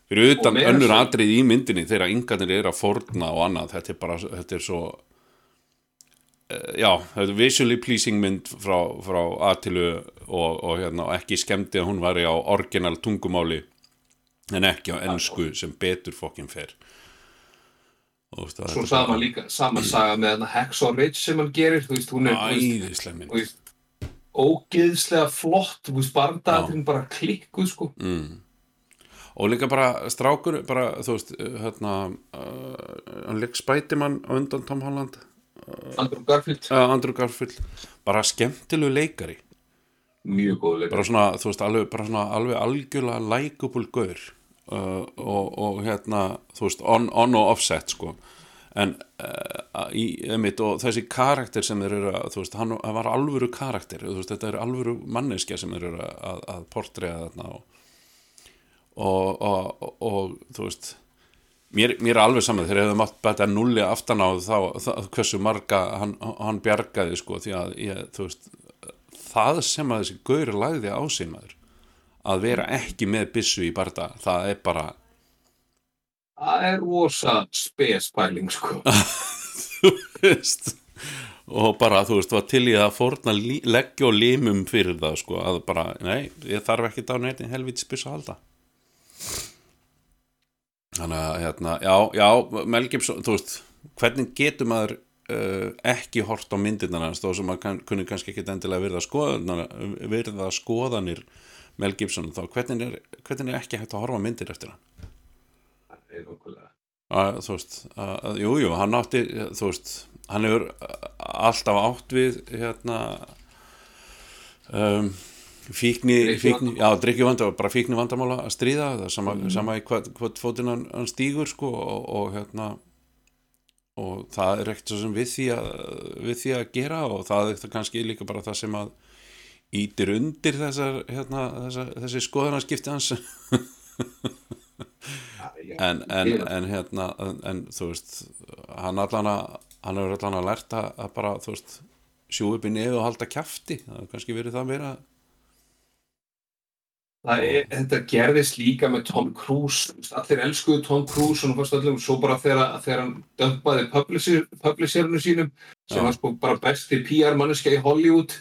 fyrir utan önnur atrið í myndinni þegar yngarnir eru að forna og annað þetta er bara, þetta er svo uh, já, þetta er visually pleasing mynd frá, frá Atilu og, og hérna, ekki skemmti að hún var á orginal tungumáli en ekki á ennsku sem betur fokkin fer. Svo sama líka, sama saga með Hacksaw Ridge sem hann gerir, þú veist, hún er þú veist, æðisleg mynd ógeðslega flott, þú veist, barndaðurinn bara klikkuð, sko. mm. og líka bara strákur bara þú veist hérna uh, hann leik Spiderman á undan Tom Holland. Andrew Garfield, uh, Andrew Garfield. Bara skemmtilegu leikari. Mjög góð leikari. bara svona þú veist alveg, bara svona alveg algjörlega likeable gaur. Uh, og, og hérna þú veist on, on og offset sko en uh, í, einmitt, þessi karakter sem þeir eru að þú veist, hann var alvöru karakter veist, þetta er alvöru manneskja sem þeir eru að, að, portræða þarna og, og, og, og, þú veist mér, mér er alveg saman þegar hefðu mátt bæta nulli aftan á þá, þá hversu marga hann, hann bjargaði sko því að ég, þú veist það sem að þessi gaur lagði á sig maður að vera ekki með byssu í barda það er bara Það er rosa spespæling, sko. þú veist og bara þú veist var til í að forna leggja og limum fyrir það sko að bara, nei, ég þarf ekki á neitt helvítið spyssa að halda þannig að hérna, já, já, Mel Gibson þú veist, hvernig getur maður uh, ekki hort á myndirnar hans þó sem maður kann, kunni kannski ekki endilega virða skoðanir, virða skoðanir Mel Gibson, þá hvernig er, hvernig er ekki hægt að horfa myndir eftir hann. Að, þú veist, að, jú, jú, hann átti þú veist, hann hefur alltaf átt við hérna um, fíkni, fíkni já, drikkju vanda, bara fíkni vandamála að stríða, það sama, sama í hvað, hvað fótinn hann, hann stígur sko og, og hérna og það er ekkert svo sem við því að við því að gera og það er það kannski líka bara það sem að ítir undir þessar, hérna, þessar þessi skoðanarskipti hans en, en, en hérna en, en þú veist hann allan að hann hefur allan að lært að, bara þú veist sjú upp í nefið og halda kjafti. Það hefur kannski verið það meira. Það er, þetta gerðist líka með Tom Cruise, allir elskuðu Tom Cruise og öllum svo bara þegar, þegar hann dömpaði publisher, publisherinu sínum sem Já. var sko bara besti PR manneskja í Hollywood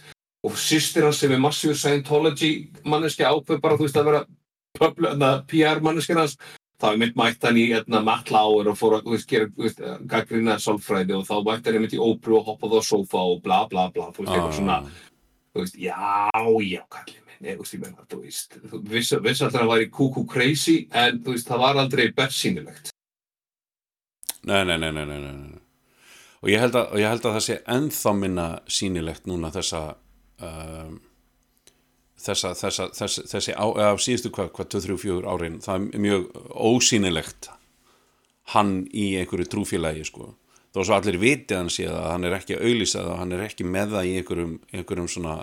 og sýstir hans sem er massífur Scientology manneskja ákveð bara þú veist að vera PR manneskja hans þá er mitt mætt hann í Matt Lauer og fór að gera þú veist, gaggrina sálfræði og þá mætt hann einmitt í ópru og hoppaði á sófa og bla bla bla þú veist, eitthvað svona þú veist, já, já, kallið minn, ég, veist, ég menna, þú veist, þú vissi, alltaf að hann væri kúkú crazy, en þú veist, það var aldrei bersýnilegt. nei, nei, nei, nei, nei, nei, og ég að, og ég held að það sé ennþá minna sýnilegt núna þessa um, þessa, þessa, þessa, þessi á, á síðustu hvað, hvað 2-3-4 árin það er mjög ósýnilegt hann í einhverju trúfélagi sko þó svo allir viti hann sé að hann er ekki auðlýsað og hann er ekki með það í einhverjum, einhverjum svona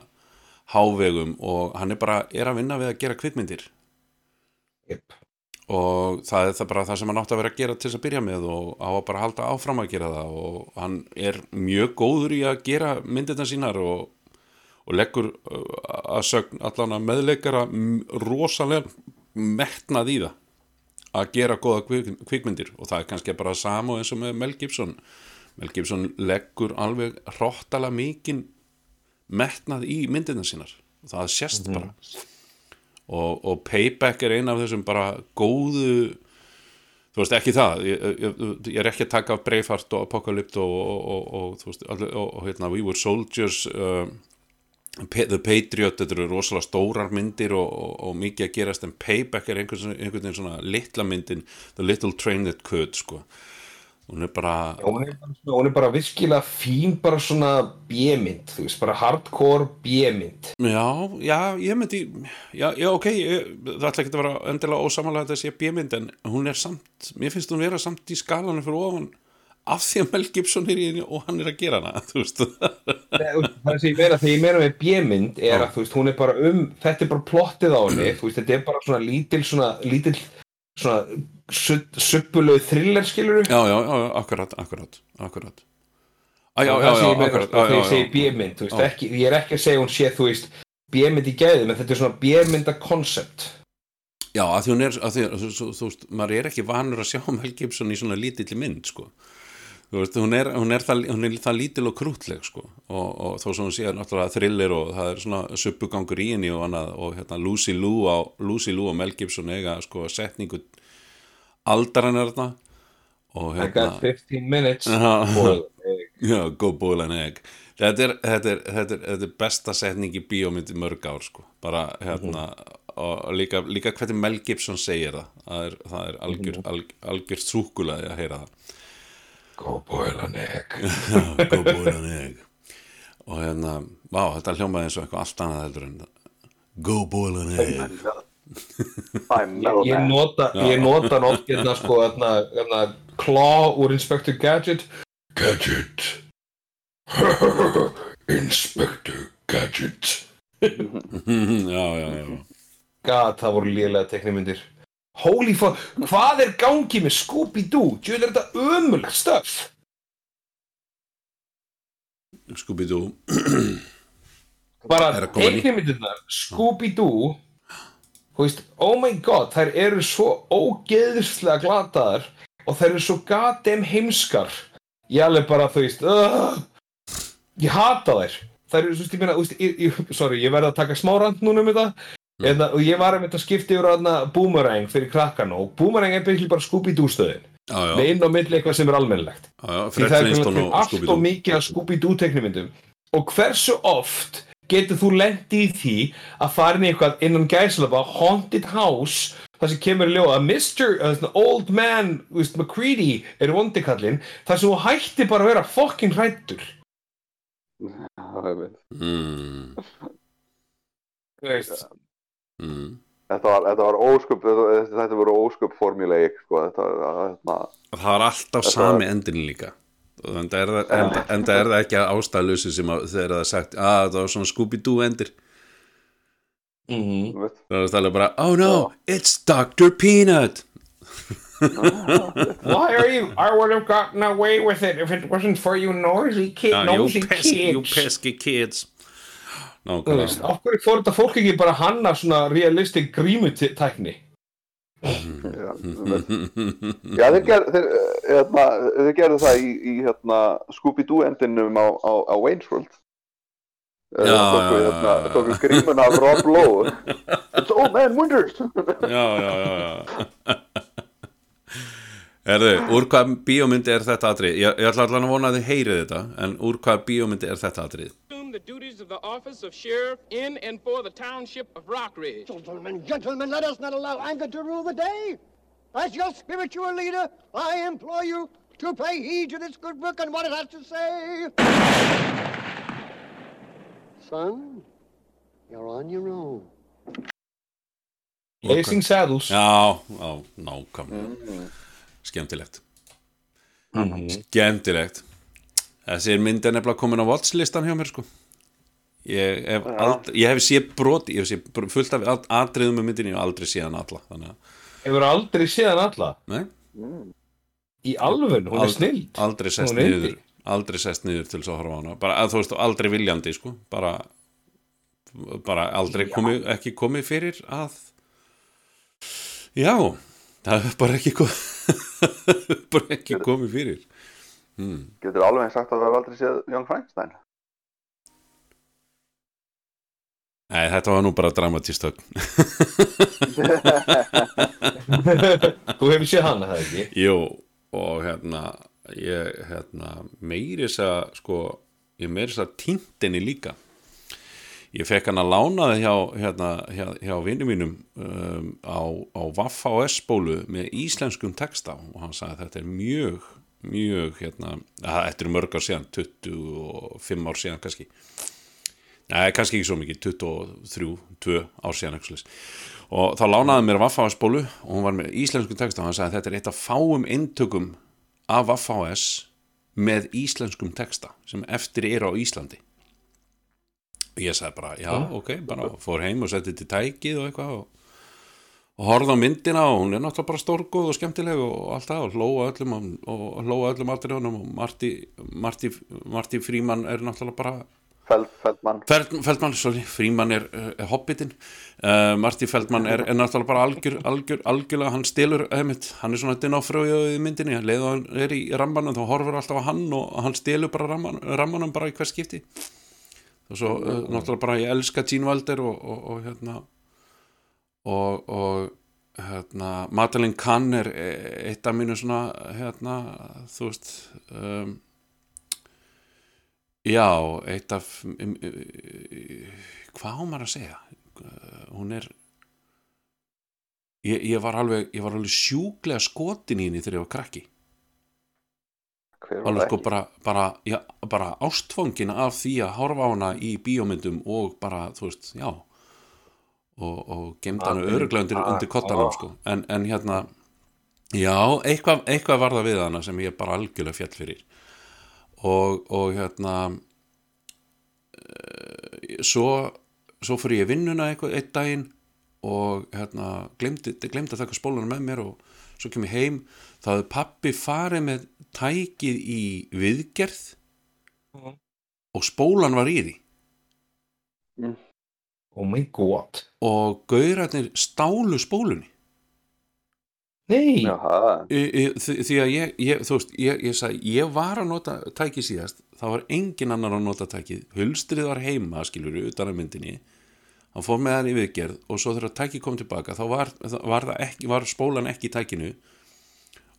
hávegum og hann er bara er að vinna við að gera kvikmyndir Yep. og það er það bara það sem hann átti að vera að gera til þess að byrja með og á að bara halda áfram að gera það og hann er mjög góður í að gera myndirna sínar og, og leggur uh, að sögn allan að meðleikara rosalega metnað í það að gera kvik, kvikmyndir og það er kannski bara sama eins og með Mel Gibson. Mel Gibson leggur alveg hróttalega mikinn metnað í myndirna sínar. Og það sést bara. Og, og Payback er eina af þessum bara góðu þú veist ekki það. Ég, ég, ég er ekki að taka Breifart og Apocalypto og, og, og, og, þú veist, og, og hérna, We Were Soldiers uh, Pa- The Patriot, þetta eru rosalega stórar myndir og, og, og mikið að gerast en Payback er einhvern, einhvern veginn svona litla myndin, The Little Train That Could sko, hún er bara hún er, bara, virkilega fín bara svona B-mynd, þú veist, bara hardcore B-mynd. Já, já, ég myndi já, já, ok, ég, það ætla ekki að vera endilega ósamanlega að þetta sé bjömynd en hún er samt, mér finnst hún vera samt í skalanum fyrir ofan af því að Mel Gibson er í henni og hann er að gera hana þú veist. Það sem ég meina, þegar ég meina með B-mynd er að, veist, hún er bara um, þetta er bara plottið á henni, veist, þetta er bara svona lítil, svona, lítil, svona suppulegu thriller, skilur Já, já, já, akkurat, akkurat, akkurat. Á, já, já, það sem ég meina, akkurat þegar ég segi ekki, ég er ekki að segja hún sé, þú veist, B-mynd í gæði, menn þetta er svona B-mynda koncept. Já, að því hún er, að því, þú veist, maður er ekki vanur að sjá Mel Gibson í svona lítilli mynd, sko. Þú veist, hún er, hún er, það, hún er það lítil og krútleg, sko. Og, og þó sem hún sé náttúrulega thriller og það er svona suppugangur í henni og annað og hérna Lucy Liu á, Lucy Liu og Mel Gibson eiga, sko, setningu aldaran er þarna. Og I got 15 minutes, Já. boil. Já, go boil an egg þetta er, þetta, er, þetta, er, þetta er besta setning í bíómyndi mörg ár sko. bara hérna og líka, líka hvernig Mel Gibson segir það það er, það er algjör, alg, algjör súkulaði að heyra það Go boil an egg go boil an egg og hérna, vá, þetta hljómaði eins og eitthvað allt annað heldur en go boil an egg Ég, ég nota, ég nota oft hérna sko hérna, hérna Claw úr Inspector Gadget. Gadget. Inspector Gadget. Já, já, já. God, það voru lélega teknimyndir Holy fuck, hvað er gangi með Scooby-Doo? Er þetta ömulegt stöf Scooby-Doo. Bara teknimyndirnar Scooby-Doo Þú veist, oh my god, þær eru svo ógeðslega glataðar og þær eru svo goddamn heimskar. Ég alveg bara, þú veist uh, ég hata þær. Þær eru, þú veist, ég meina, þú veist, sorry, ég verði að taka smá rand núna um þetta mm. og ég var að mynda að skipta yfir að boomerang fyrir krakkan og boomerang er byrjuð bara Scooby-Doo stöðin Já, já. með inn á milli eitthvað sem er almennilegt Já, já, því það er Flintstone til og allt Scooby-Doo og mikið af Scooby-Doo teknimyndum og hversu oft getur þú lendi í því að fara inn í eitthvað innan gæslapa haunted house þar sem kemur í ljóða að Mr. Uh, old man veist, McCready er vondikallinn þar sem þú hætti bara að vera fucking hrættur mm, Þú veist. Mm. Þetta var, þetta var ósköp, þetta, þetta voru ósköp formuleik, sko, hérna, það var alltaf sami endin líka og enda er það, enda, enda er það ekki ástæðlösi sem að þegar það er sagt að það var svona Scooby-Doo endir mm -hmm. það er bara oh no, it's Dr. Peanut Why are you I would have gotten away with it if it wasn't for you noisy, kid, Já, you nosy pesky, you kids pesky kids Þú nákvæmlega veist, hverju fór þetta fólk ekki bara hanna svona realistic grímutækni já, já þeir, ger, þeir, eh, hérna, þeir gerðu það í, í hérna, Scooby-Doo endinum á, á, á Wayne's World. Eh, Já, tóku, já, hérna, tóku grímun af Rob Lowe. It's old man wonders. já, já, já, já Herðu, úr hvað bíómyndi er þetta atrið? Ég, ég ætla allan að vona að þið heyrið þetta en úr hvað bíómyndi er þetta atrið? Assume the duties of the office of sheriff in and for the township of Rockridge. Gentlemen, gentlemen, let us not allow anger to rule the day. As your spiritual leader, I implore you to pay heed to this good book and what it has to say. Son, you're on your own. Blazing Saddles Já, já, nákvæmlega Skemmtilegt Skemmtilegt Þessi mynd er nefnilega komin á watchlistan hjá mér sko Ég hef, aldrei, ég hef séð brot ég hef séð fullt af at- atriðum með myndinni og aldrei séð hann alla Hefur aldrei séð hann alla? Nei Í alveg, hún er snild Aldrei sest niður. Aldrei sest niður til þess að horfa á hana bara, að, þú veist, aldrei viljandi sko bara, bara aldrei komi, ekki komið fyrir að Já það er bara ekki komið bara ekki komið fyrir hmm. Getur alveg sagt að það var aldrei séð Young Frankenstein. Nei, þetta var nú bara dramatístögn Þú hefur séð hana, það ekki? Jú, og hérna ég, hérna, meiris að sko, ég meiris að týndinni líka. Ég fekk hann að lána það hjá, hérna, hjá, hjá vinnu mínum um, á, á Vaff bólu með íslenskum texta. Og hann sagði að þetta er mjög mjög, hérna, þetta er mörg ár síðan 25 ár síðan kannski Nei, kannski ekki svo mikið, 23, 2 ár síðan og þá lánaði mér Vaff bólu og hún var með íslenskum texta og hann sagði þetta er eitt af fáum eintökum af Vaff með íslenskum texta sem eftir er á Íslandi. Og ég sagði bara, já, ok, bara fór heim og setti til tækið og eitthvað og, og horfði á myndina og hún er náttúrulega bara stórgóð og skemmtileg og allt það og hlóa öllum og, hlóa öllum atriðunum og Marti, Marti, Marti Fríman er náttúrulega bara Feldmann. Feld, Feldmann, sorry, Fríman er, er hobbitin uh, Marti Feldmann er, er náttúrulega bara algjör, algjör, algjörlega, hann stilur heimitt, hann er svona á fröðu í myndinni, leðið hann er í rammanum þá horfur alltaf á hann og hann stilur bara ramman, rammanum bara í hvers skipti. Og svo uh, náttúrulega bara ég elska Gene Wilder og, og, og hérna og, og hérna Madeleine Kahn er eitt af mínu svona hérna þú veist um, já, eitt af um, hvað hún maður að segja? Hún er ég, ég var alveg ég var alveg sjúglega skotin í henni þegar ég var krakki. Alveg sko bara, bara, já, bara ástfangin af því að horfa á hana í bíómyndum og bara, þú veist, já og, og gemd hana öruglega undir, undir kottanum sko, en, en hérna já, eitthvað, eitthvað var það við hana sem ég bara algjörlega fjall fyrir og, og hérna e, svo svo fyrir ég vinnuna eitthvað eitt daginn og hérna glemdi, glemdi að taka spólunum með mér og svo kem ég heim þá hefði pappi farið með tækið í viðgerð mm. og spólan var í því mm. oh my god og gaurarnir stálu spólunni nei. E, e, því að ég, ég þú veist, ég, ég sagði, ég var að nota tækið síðast, það var engin annar að nota tækið, hulstrið var heima skilur, utan að myndinni. Hann fór með hann í viðgerð og svo þegar tækið kom tilbaka þá var, var, ekki, var spólan ekki í tækinu.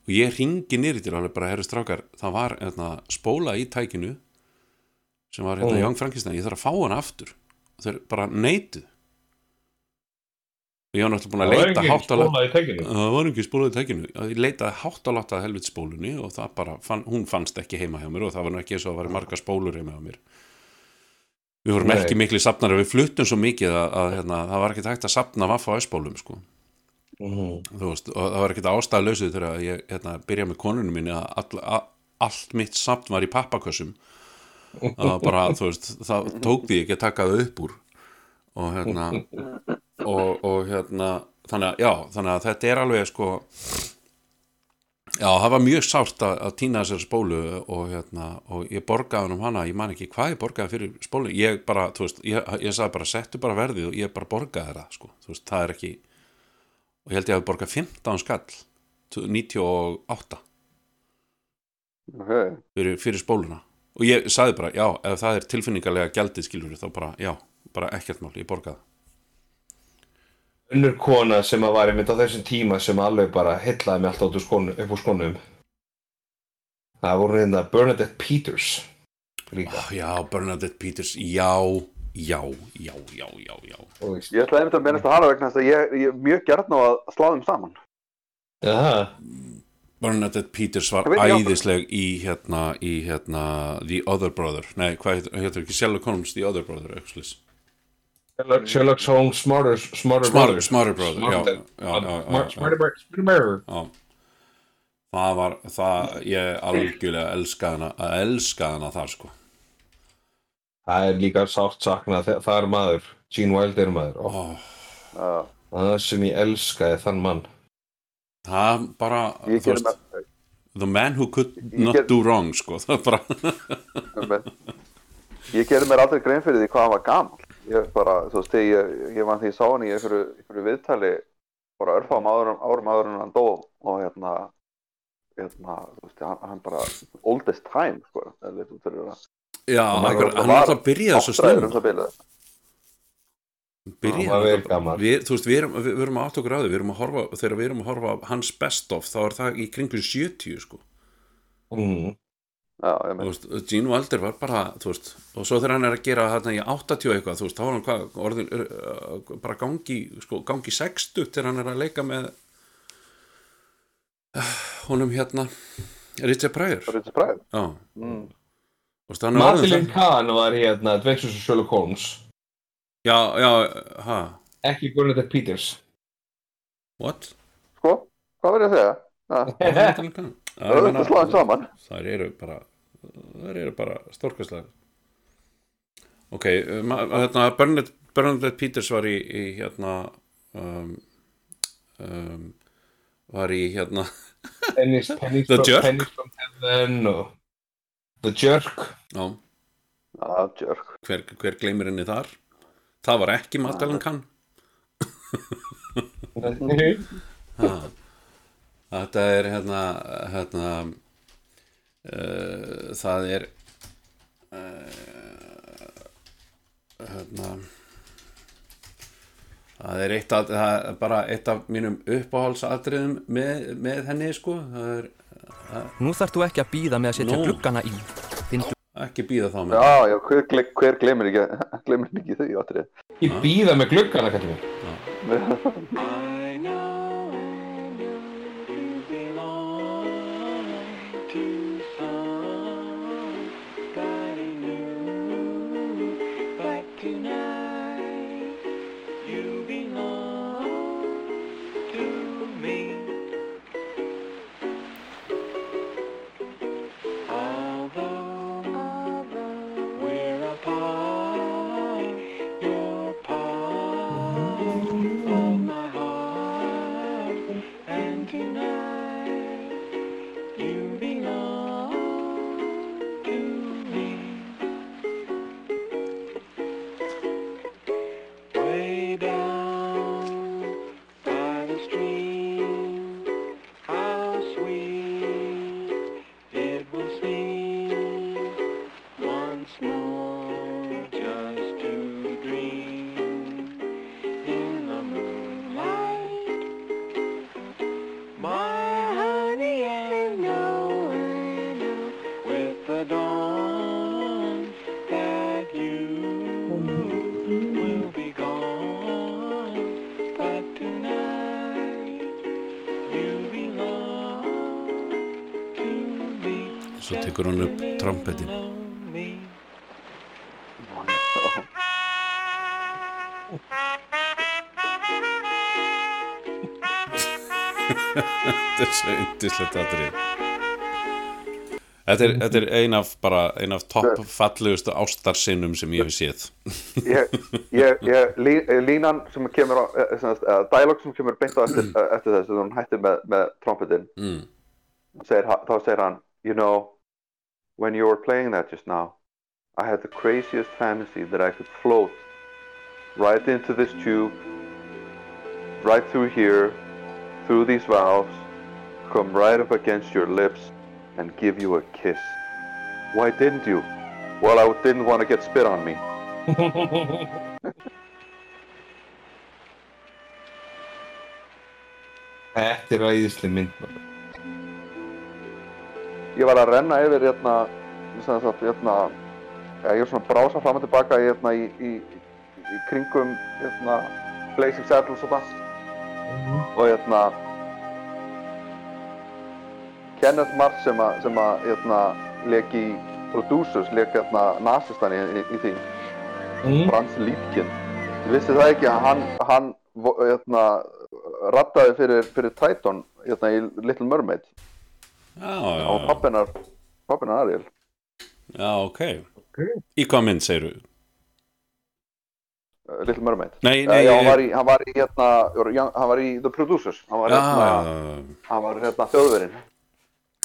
Og ég ringi nýri til alveg bara herri strákar, það var hérna, spóla í tækinu sem var hérna. Young Frankenstein, ég þarf að fá hann aftur. Þeir bara neituð og ég var náttúrulega búin að Það leita ekki hátt á það var ekki spóla í tækinu ég leitaði hátt á látt að helvit spólunni og það bara, fann, hún fannst ekki heima hjá mér og það var nú ekki eins og að það var marga spólur heima hjá mér við vorum Nei. ekki miklu safnar við fluttum svo mikið að, að hérna, það var ekki hægt að safna vaffa á S-bólum sko. Mhm. þú veist, og það var ekkert ástæðlausið þegar ég hérna, byrja með konunum minni að all, að, allt mitt safn var í pappakössum að bara, veist, það tók því ekki að taka það upp úr og hérna og, og hérna þannig að, já, þannig að þetta er alveg sko já, það var mjög sárt að, að týna þessari spólu og hérna, og ég borgaði hann um hana ég man ekki hvað ég borgaði fyrir spólu ég bara, þú veist, ég, ég sagði bara settu bara verðið og ég bara borgaði það, sko. Þú veist, það er ekki og ég held ég að borga 15 skall 98 okay. fyrir, fyrir spóluna. Og ég sagði bara, já, ef það er tilfinningarlega gjaldið skilur þá bara, já, bara ekkert mál ég borgaði önnur kona sem að var einmitt á þessum tíma sem alveg bara hellaði mig alltaf skónum, upp úr skónum. Það voru hérna Bernadette Peters líka. Oh, já, Bernadette Peters, já já, já, já, já, já. Ég ætlaði einmitt að minnast að hana vegna þess að ég, ég er mjög gert ná að slá þeim saman. Jaha. Bernadette Peters var æðisleg í hérna, í hérna The Other Brother, nei, hvað heitir, heitir ekki? Sherlock Holmes The Other Brother, eitthvað Sherlock, Sherlock Holmes Smarter Smarter, Smarter, Brother. smarter Brother, Það var, það, ég algjörlega elskaði hana, að elskaði hana þar sko. Það er líka sátt saknað þe- það er maður, Gene Wilder er maður. Oh. uh, það sem ég elskaði þann mann. Það bara, veist The man who could not gerði- do wrong sko, það er bara Ég gerði mér aldrei grein fyrir því hvað hann var gaman Ég bara, þú veist, ég, ég var því ég sá hann í einhverju, einhverju viðtali bara örfáum árum, árum áður en hann dó og hérna hérna, þú veist, hann, hann bara oldest time, sko, það leit út fyrir það Já, hann var alltaf svo áttræður snemma. um það bilið. byrja við, þú veist, við erum, við, við erum að átt okkur á því við erum að horfa, þegar við erum að horfa hans best of þá er það í kringum 70 sko mm. Gene Wilder var bara veist, og svo þegar hann er að gera þarna í 80 eitthvað, veist, þá var hann hvað orðin, uh, bara gangi, sko, gangi 60 þegar hann er að leika með uh, honum hérna Richard Pryor. Richard Pryor? Mm. Það- Kahn var hérna Adventures of Sherlock Holmes. Já, já, ha? Ekki Bernadette Peters. What? Sko, hvað verður ég að segja? Það er þetta sláðum saman? Það eru bara það eru bara stórkastlega Ok, um, hérna Bernadette, Bernadette Peters var í, í hérna um, um, var í hérna Pennies, pennies, The from, Jerk? pennies from Heaven og The Jerk. Já, Já, Jerk. Hver, hver gleymir henni þar? Það var ekki Magdalene Kahn. Ha. Þetta er hérna, hérna uh, það er uh, hérna það er eitt af, það er bara eitt af mínum uppáhaldsadriðum með, með henni sko. Það er, það, Nú þarf þú ekki að býða með að setja Nú. gluggana í. Þinn ekki býða þá með. Já, já, hver, hver glemir ekki glemir ekki þau áttrið Ég býða með gluggana, kallum við tekur hann upp trompetin þetta er svo yndislegt atrið Þetta er, þetta er ein af bara ein af topp fallegustu ástarsinnum sem ég hef séð. Ég, ég, ég, lí, línan sem kemur á eh, dialog sem kemur beint á eftir, eh, eftir þessu þegar hún hættir með, með trompetin mm. segir, þá segir hann you know when you were playing that just now I had the craziest fantasy that I could float right into this tube right through here through these valves come right up against your lips and give you a kiss. Why didn't you? Well I didn't want to get spit on me. Þetta er æðislega mynd. Ég var að renna yfir hérna, sagt, hérna ja, ég var svona brása fram og tilbaka hérna, í, í, í kringum hérna, Blazing Saddles og það. Og hérna Kenneth Mars sem að, sem að hérna, leik í Producers, leik hérna nasistan í, í, í því. Mm. Frans Liebkin ég vissi það ekki að hann, hann hérna, rattaði fyrir, fyrir Triton hérna, í Little Mermaid á já. pappinar pappinar Ariel. Já, ok. Í hvað mynd segirðu? Uh, Little Mermaid. Nei, Uh, nei, já, hann, var í, hann var í hérna hann var í The Producers. Hann var hérna, já, hann var hérna þjóðverinn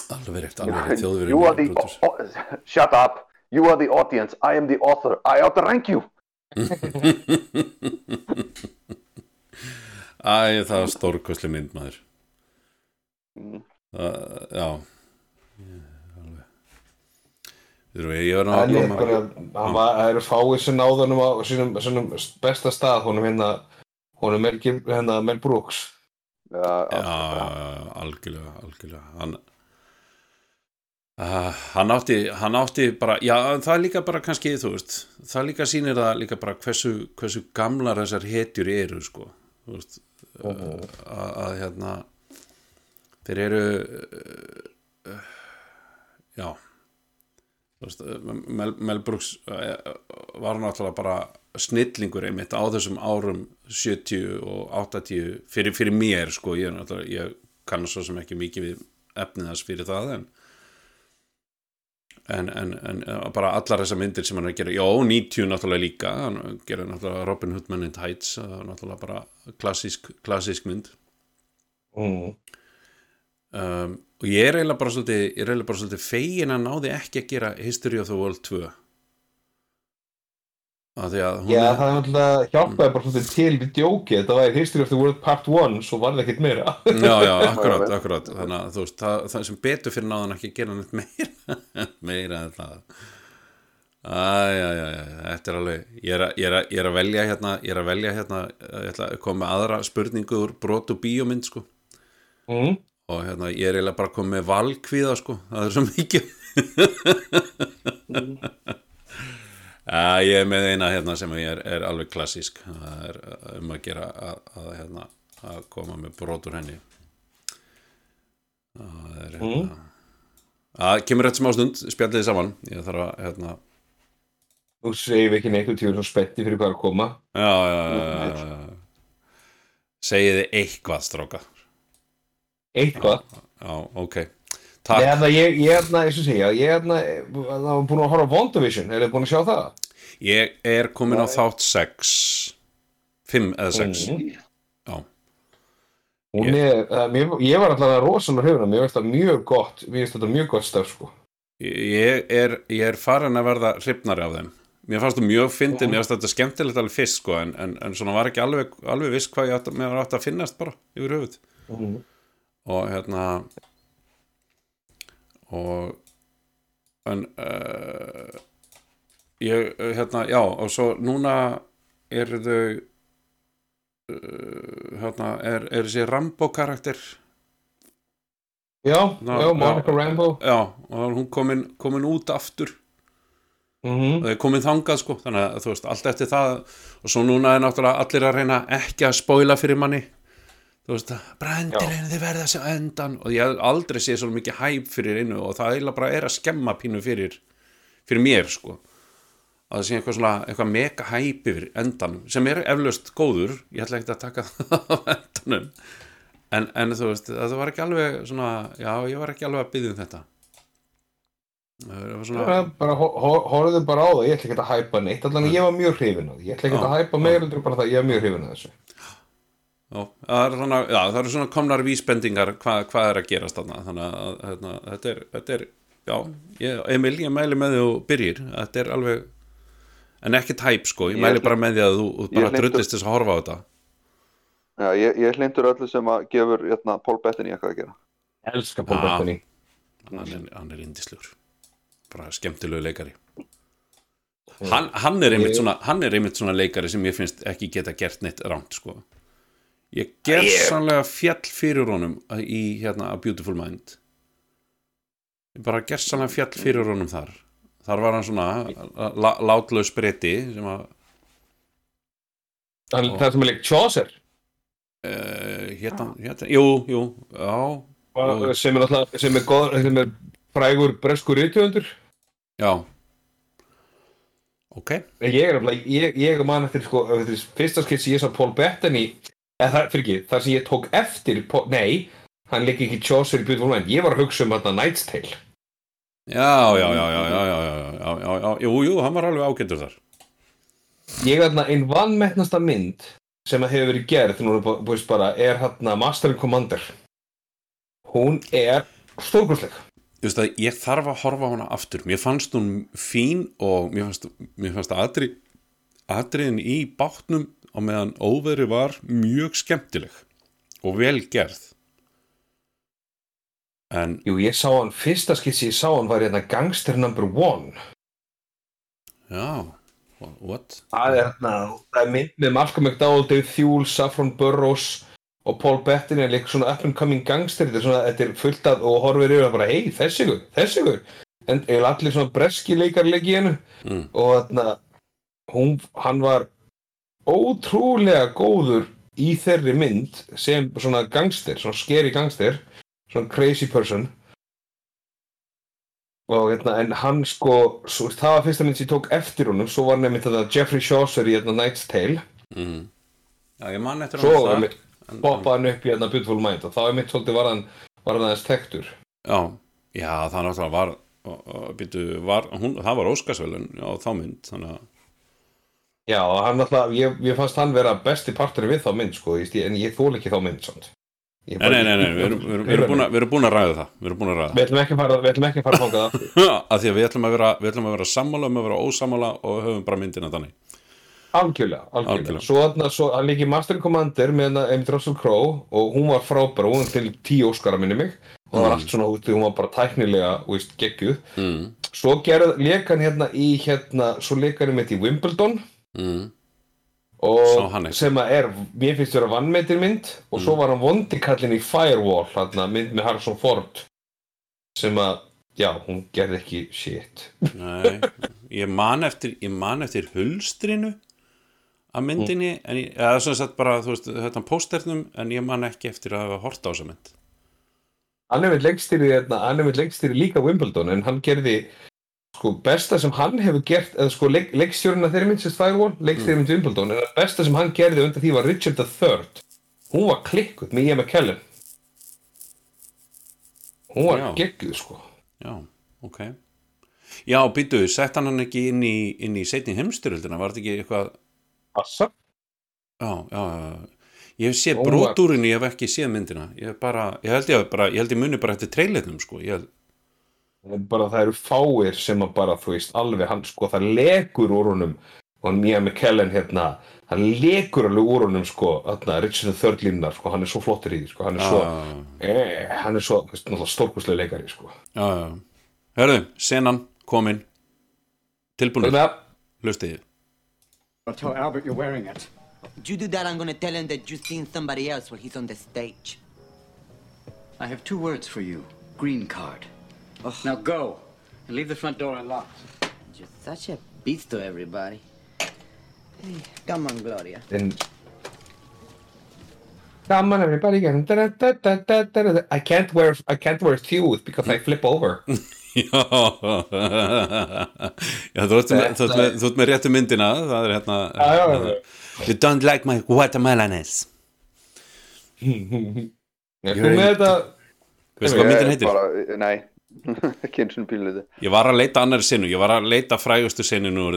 Alveg rétt, alveg rétt. þjóðverið you are the o- o- shut up. You are the audience. I am the author. I outrank you. Æ, það var stórkosli mynd maður. Mm. Það, já. Ég- alveg. Þú veist, ég er hann var, það eru fáið sem náðunum á sínum, sínum besta stað, honum hérna, Gib- hérna, Mel Brooks. Já, já, algjörlega, algjörlega. Hann uh, hann átti hann átti bara, já, það er líka bara kannski, þú veist, það líka sýnir það líka bara hversu, hversu gamlar þessar hetjur eru, sko. Þú veist, uh, að, að hérna þeir eru uh, já. Þú veist, uh, Mel, Mel Brooks uh, var náttúrulega bara snillingur einmitt á þessum árum 70 og 80 fyrir, fyrir mér sko, ég, ég kann svo sem ekki mikið við efnið þess fyrir það en en, en, en uh, bara allar þessar myndir sem hann er að gera, já, 90 náttúrulega líka hann gera náttúrulega Robin Hood Men in Tights náttúrulega bara klassísk, klassísk mynd. Mm. Um, og ég er eiginlega bara svolítið ég er eiginlega bara svolítið fegin að náði ekki að gera History of the World 2 að því að hún Já, er- það er náttúrulega hjálpaði bara svolítið til við djókið, þetta var History of the World Part 1, svo var það ekkert meira. Já, já, akkurat, akkurat. Þannig að þú veist, það, það sem betur fyrir náðan ekki að gera neitt meira meira en það. Æjæjæj, þetta er alveg ég er, að, ég, er að, ég er að velja hérna ég er að velja hérna, ég ætla að koma með aðra spurningu úr brot og bíómynd sko. Mm. Og hérna, ég er eiginlega bara komið með valkvíða sko, það er svo mikið. Já, ég er með eina hérna sem er, er alveg klassísk. Það er um að gera að, að, hérna, að koma með brot úr henni. Það er hérna. Mm. Það kemur rétt smá stund, spjallið þið saman. Ég þarf að, hérna. Þú segir ekki neitt út í svo spetti fyrir hvað að koma. Já, já, já, já, já. Segið þið eitthvað, stráka Eitthvað? Já, ok Nei, Takk hérna, ég, ég, hérna, eins og segja, ég, hérna, það var búin að horfa WandaVision, er þið búin að sjá það? Ég er komin á þátt 6 5 eða 6 Mm. Já Hún er, uh, mér, ég var alltaf rosalega hrifuna, mér finnst það mjög gott, mér finnst þetta mjög gott stöf, sko. Ég er, ég er farin að verða hrifnari af þeim Mér fannst það mjög fyndið, mér fannst þetta skemmtilegt alveg fyrst sko, en, en, en svona var ekki alveg, alveg viss hvað ég átt að finnast bara yfir höfuð Mm. Og hérna og en uh, ég, uh, hérna, já og svo núna eru þau uh, hérna, er, er þessi Rambo karakter Já, Ná, já, Monica já, Rambo. Já, og hún komin, komin út aftur Mhm. og þau komin þangað sko þannig að þú veist, allt eftir það og svo núna er náttúrulega allir að reyna ekki að spoila fyrir manni þú veist, bara endilegin þið verða þessi endan og ég aldrei séð svo mikið hæp fyrir innu og það eiginlega bara er að skemma pínu fyrir, fyrir mér sko. Að það sé eitthvað svona, eitthvað mega hæp yfir endanum, sem er eflaust góður. Ég ætla ekki að taka það á endanum. En, en þú veist, það var ekki alveg svona, já, ég var ekki alveg að byggja um þetta. Það svona bara ho- ho- horfðu bara á það, ég ætla ekki að hæpa neitt, allan ég var mjög hrifin á því, ég ætla ekki að hæpa meira það, ég var mjög hrifin á þessu. Já, það er svona, já, það eru svona komnar vísbendingar hvað, hvað er að gerast þarna. Þannig að hérna, þetta, er, þetta er já, ég, Emil, ég mæli með því og byrjir, þetta er alveg en ekki tæp sko, ég Ég mæli bara með því að þú, þú ég bara drullist þess að horfa á þetta. Já, ég, ég hlindur öllu sem að gefur hérna, Paul Bettany eitthvað að gera. Elska Paul Bettany. hann er, hann er indislegur bara skemmtilegu leikari. Hann, hann er einmitt Ég- svona hann er einmitt svona leikari sem ég finnst ekki geta gert neitt ránt sko ég gerðsanlega fjall fyrir honum í hérna A Beautiful Mind. Ég bara gerðsanlega fjall fyrir honum þar. Þar var hann svona lá, látlaus breyti sem að Það það sem er leik Chaucer, uh, hérna, hérna, jú, jú já, bara- sem er alltaf, sem er góð, sem er frægur breskur rítjöfundur. já. Ok. Ég er ég, ég man eftir, sko, fyrsta skipt sem ég sá Paul Bettany, eða það, fyrir ekki, það sem ég tók eftir, nei, hann leik ekki Chaucer í Beautiful Mind, ég var að hugsa um þarna Knight's Tale. já, já, já, já, já, já, já, já, já, já, jú, jú, hann var alveg ágættur þar Ég er þarna einn vannmettnasta mynd sem að hefur verið gerð, nú búist bara, er hérna Master and Commander. Hún er stórkursleg. Þú veist að ég þarf að horfa hana aftur mér fannst hún fín og mér fannst, mér fannst atri, atriðin í bátnum á meðan óveri var mjög skemmtileg og vel gerð. En Jú, ég sá hann, fyrsta skissi ég sá hann var hérna Gangster number one. Já, what? Það er hérna, það er mynd með Malcolm McDowell, Dave Thewle, Saffron Burrows og Paul Bettany er líka svona up and coming gangster. Þetta er, svona, þetta er fullt að og horfir yfir og bara hei, þessi ykkur, þessi ykkur en allir svona breski leikar leiki í hennu Mm. og þarna hún, hann var ótrúlega góður í þeirri mynd sem svona gangster, svona scary gangster svona crazy person og hérna, en hann sko svo, það var fyrsta mynd sem ég tók eftir honum svo var nefnir þetta Jeffrey Chaucer í hérna, Knight's Tale Mm. Já, ég man eftir svo honum það. mitt poppaði hann upp í hérna Beautiful Mind og þá er mitt svolítið var hann var hann aðeins tektur Já, já, það náttúrulega var, býtu, var hún, það var Óskarsvelun á þá mynd þannig að Já, hann alltaf, ég, ég fannst hann vera besti partur við þá mynd, sko, ég, en ég þól ekki þá mynd. Ég Nei, nei, nei, nei, við erum, við við búin, að, við að ræða það Við erum búin að ræða Við ætlum ekki að fara, við ætlum ekki að fara að fóka það. það Af því að við ætlum að vera, við ætlum að vera sammála um að vera ósammála og höfum bara myndina þannig Algjörlega, algjörlega. Svo þarna, svo, hann líki Master and Commander með hérna Amy Russell Crowe og hún var frábær, hún var til tíu Óskara minni mig. Og það var Mm. allt svona út, hún var bara tæknilega, geggjuð. mm. Svo gerð, leik hann hérna í, hérna, svo leik hann með í Wimbledon. Mm. Og hann sem að er, mér finnst vera vannmetir mynd og svo var hann vondikallin í Firewall, hérna, mynd með Harrison Ford sem að, já, hún gerði ekki shit. Nei, ég man eftir ég man eftir hulstrinu af myndinni, en ég, eða svona sett bara, þú veist, þetta pósternum en ég man ekki eftir að hafa hort á þessa mynd Hann er með leikstýri, hérna, hann líka Wimbledon en hann gerði sko besta sem hann hefur gert eða sko leik, leikstjórina þeirri mynd sérst Firewall leikstýri mynd Wimbledon en það besta sem hann gerði undan því var Richard III hún var klikkuð með Ian McKellen. Hún var Já. geggjuð sko. Já, ok. Já, býtu, sett hann hann ekki inn í, inn í setni heimstyröldina, var þetta ekki eitthvað? Passa Já, já, já Ég hef séð brótúrin, ég hef ekki séð myndina. Ég hef bara, ég held ég bara, ég held ég muni bara eftir trailernum, sko. Ég held, bara það eru fáir sem að bara þú veist alveg hann sko það lekur úr honum og Ian McKellen hérna hann lekur alveg úr honum sko þarna, Richard III línar sko hann er svo flottur í því sko hann er svo Já. eh, hann er svo þú veist, náttúrulega stórkustlega leikari sko já, já Hörðu, senan, komin Tilbúinir Hérna. Hlustið I'll tell Albert you're wearing it. If you do that, I'm gonna tell him that you've seen somebody else while he's on the stage. I have two words for you. Green card. Now go and leave the front door unlocked. You're such a beast to everybody. Hey, come on, Gloria. en Come on everybody. I can't wear I can't wear shoes because I flip over Já, já þú ert með, þú með, þú með réttu myndina það er hérna já. You don't like my watermelones kom með þetta Veistu hvað myndin heitir? Bara, nei, ekki eins og píluði. Ég var að leita annari sinu, ég var að leita frægustu sinu nú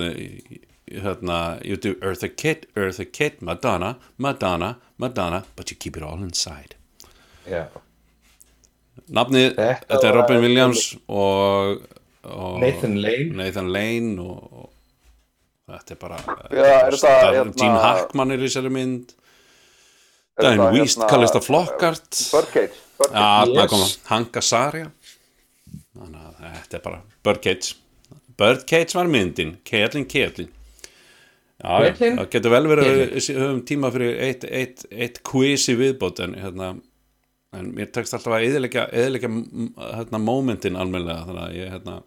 hérna, you do Eartha Kitt, Eartha Kitt, Madonna, Madonna, Madonna, but you keep it all inside Já. Nafnið, þetta, er var- Robin Williams og, og Nathan Lane. Nathan Lane og, og þetta er bara Já, er þetta, hérna- Gene Hackman er í þessari mynd Er þetta, Wiest, hérna, Kallista Flokkart Birdcage, Birdcage. Já, þarna Yes. koma Hanka Sarja þetta er bara Birdcage. Birdcage var myndin, Ketlin Ketlin Já, það getur vel verið að við höfum tíma fyrir eitt, eitt, eitt quiz í viðbót en, hérna, en mér tekst alltaf að eðilegja, eðilegja hérna, momentin almennilega þannig að ég hérna,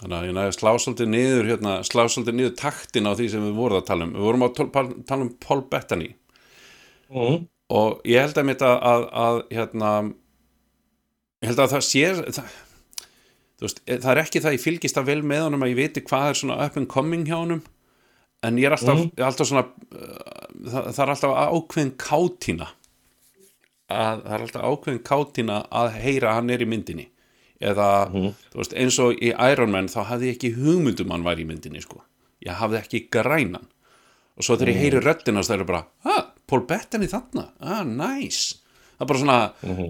þannig að ég næði að slá svolítið niður hérna, slá svolítið niður taktin á því sem við vorum að tala um. Við vorum að tala um Paul Bettany. Mm. og ég held að mitt að, að, að hérna ég held að það sé það, veist, e, það er ekki það ég fylgist það vel með honum að ég viti hvað er svona up and coming hjá honum en ég er alltaf, Mhm. er alltaf svona uh, það, það er alltaf ákveðin kátína að það er alltaf ákveðin kátína að heyra að hann er í myndinni. Eða þú veist, eins og í Iron Man þá hafði ég ekki hugmyndum hann var í myndinni sko. ég hafði ekki grænan. Og svo þegar ég heyri þá er það bara ah, Paul Bettany þarna, ah, nice það er bara svona,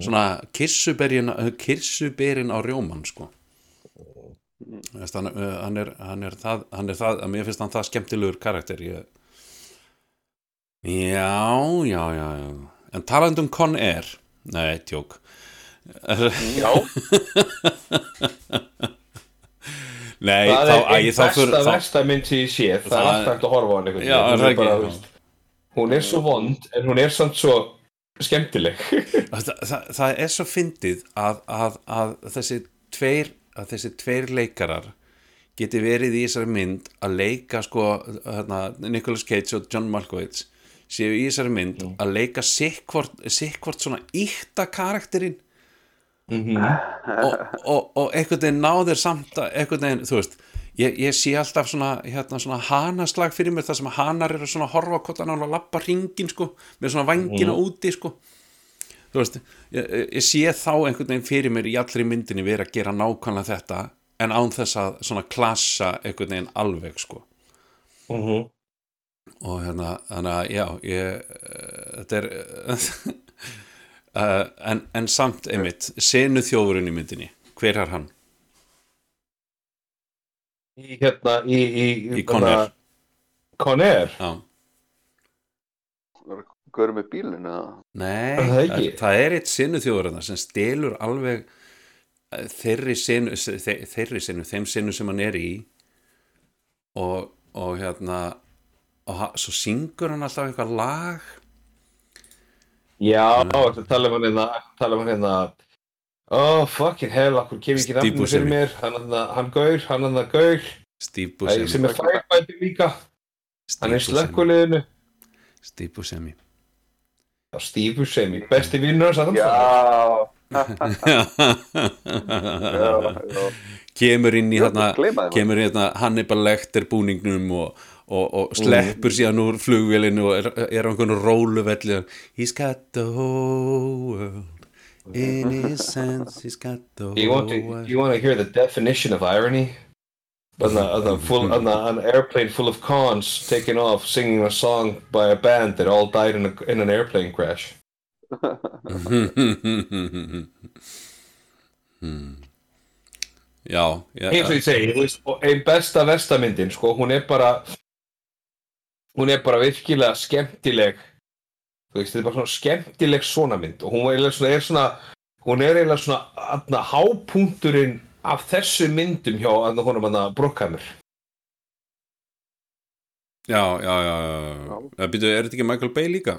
svona kirsuberin, kirsuberin á rjóman sko. Veist, hann, uh, hann, er, hann er það hann er það, að mér finnst hann það skemmtilegur karakter ég... já, já, já, já. En talandi um Con Air. Nei, tjók Já. Nei, það þá, er einn besta þá, versta mynd sem ég sé. Það, er alltaf hægt að horfa á hann einhvern Já, veginn. er er hún er svo vond en hún er samt svo skemmtileg. Það, það, það er svo fyndið að, að, að þessi tveir að þessi tveir leikarar geti verið í þessari mynd að leika sko hérna, Nicolas Cage og John Malkovich séu í þessari mynd að leika sikkvort, sikkvort svona íkta karakterinn. Og, og, og einhvern veginn náður samt að einhvern veginn, þú veist ég, ég sé alltaf svona, hérna, svona hanaslag fyrir mér þar sem hanar eru svona að horfa hvort hann að lappa ringin sko með svona vangina Mhm. úti sko þú veist, ég, ég sé þá einhvern veginn fyrir mér í allri myndinni verið að gera nákvæmlega þetta en án þess að svona klassa einhvern veginn alveg sko Mhm. og hérna, þannig að já ég, þetta er uh, en, en samt einmitt, senu þjófurinn í myndinni hver er hann? Í hérna í, í, Í Conair. Conair Já. Gaur með bílinn eða? Nei, Er það það, það er eitt sinu þjóðurinn sem stelur alveg eh, þeirri sinu, þe- þeirri sinu, þeim sinu sem hann er í og, og hérna og svo syngur hann alltaf eitthvað lag já, þetta tala um hann hérna tala um hann hérna oh fucking hell, okkur kemur ekki Steve nafnum fyrir Buscemi. mér? Hann gaur, hann hann gaur. Steve Æ, sem Buscemi er firefighter líka. Hann er Buscemi. slökkuliðinu Steve Buscemi. Steve Buscemi, besti vinnur hans að kemur inn í Já, hérna kemur inn í hérna Hannibal Lecter búningnum og, og, og sleppur síðan úr flugvélinu og er, er á einhvern róluvelli. He's got the whole world in his hands he's got the Do you want to, you want to hear the definition of irony? On, the, on, the full, on the, an airplane full of cons taking off singing a song by a band that all died in, a, in an airplane crash. Hmm. Já, já eins og ég segi, þú veist, og ein besta vestamyndin sko, hún er bara hún er bara virkilega skemmtileg þú veist, þetta er bara svona skemmtileg svona mynd og hún er eiginlega svona, er svona hún er eiginlega svona aðna, hápunkturinn af þessu myndum hjá aðna honum aðna Brockhammer Já, já, já, já. já. Býtu, er þetta ekki Michael Bay líka?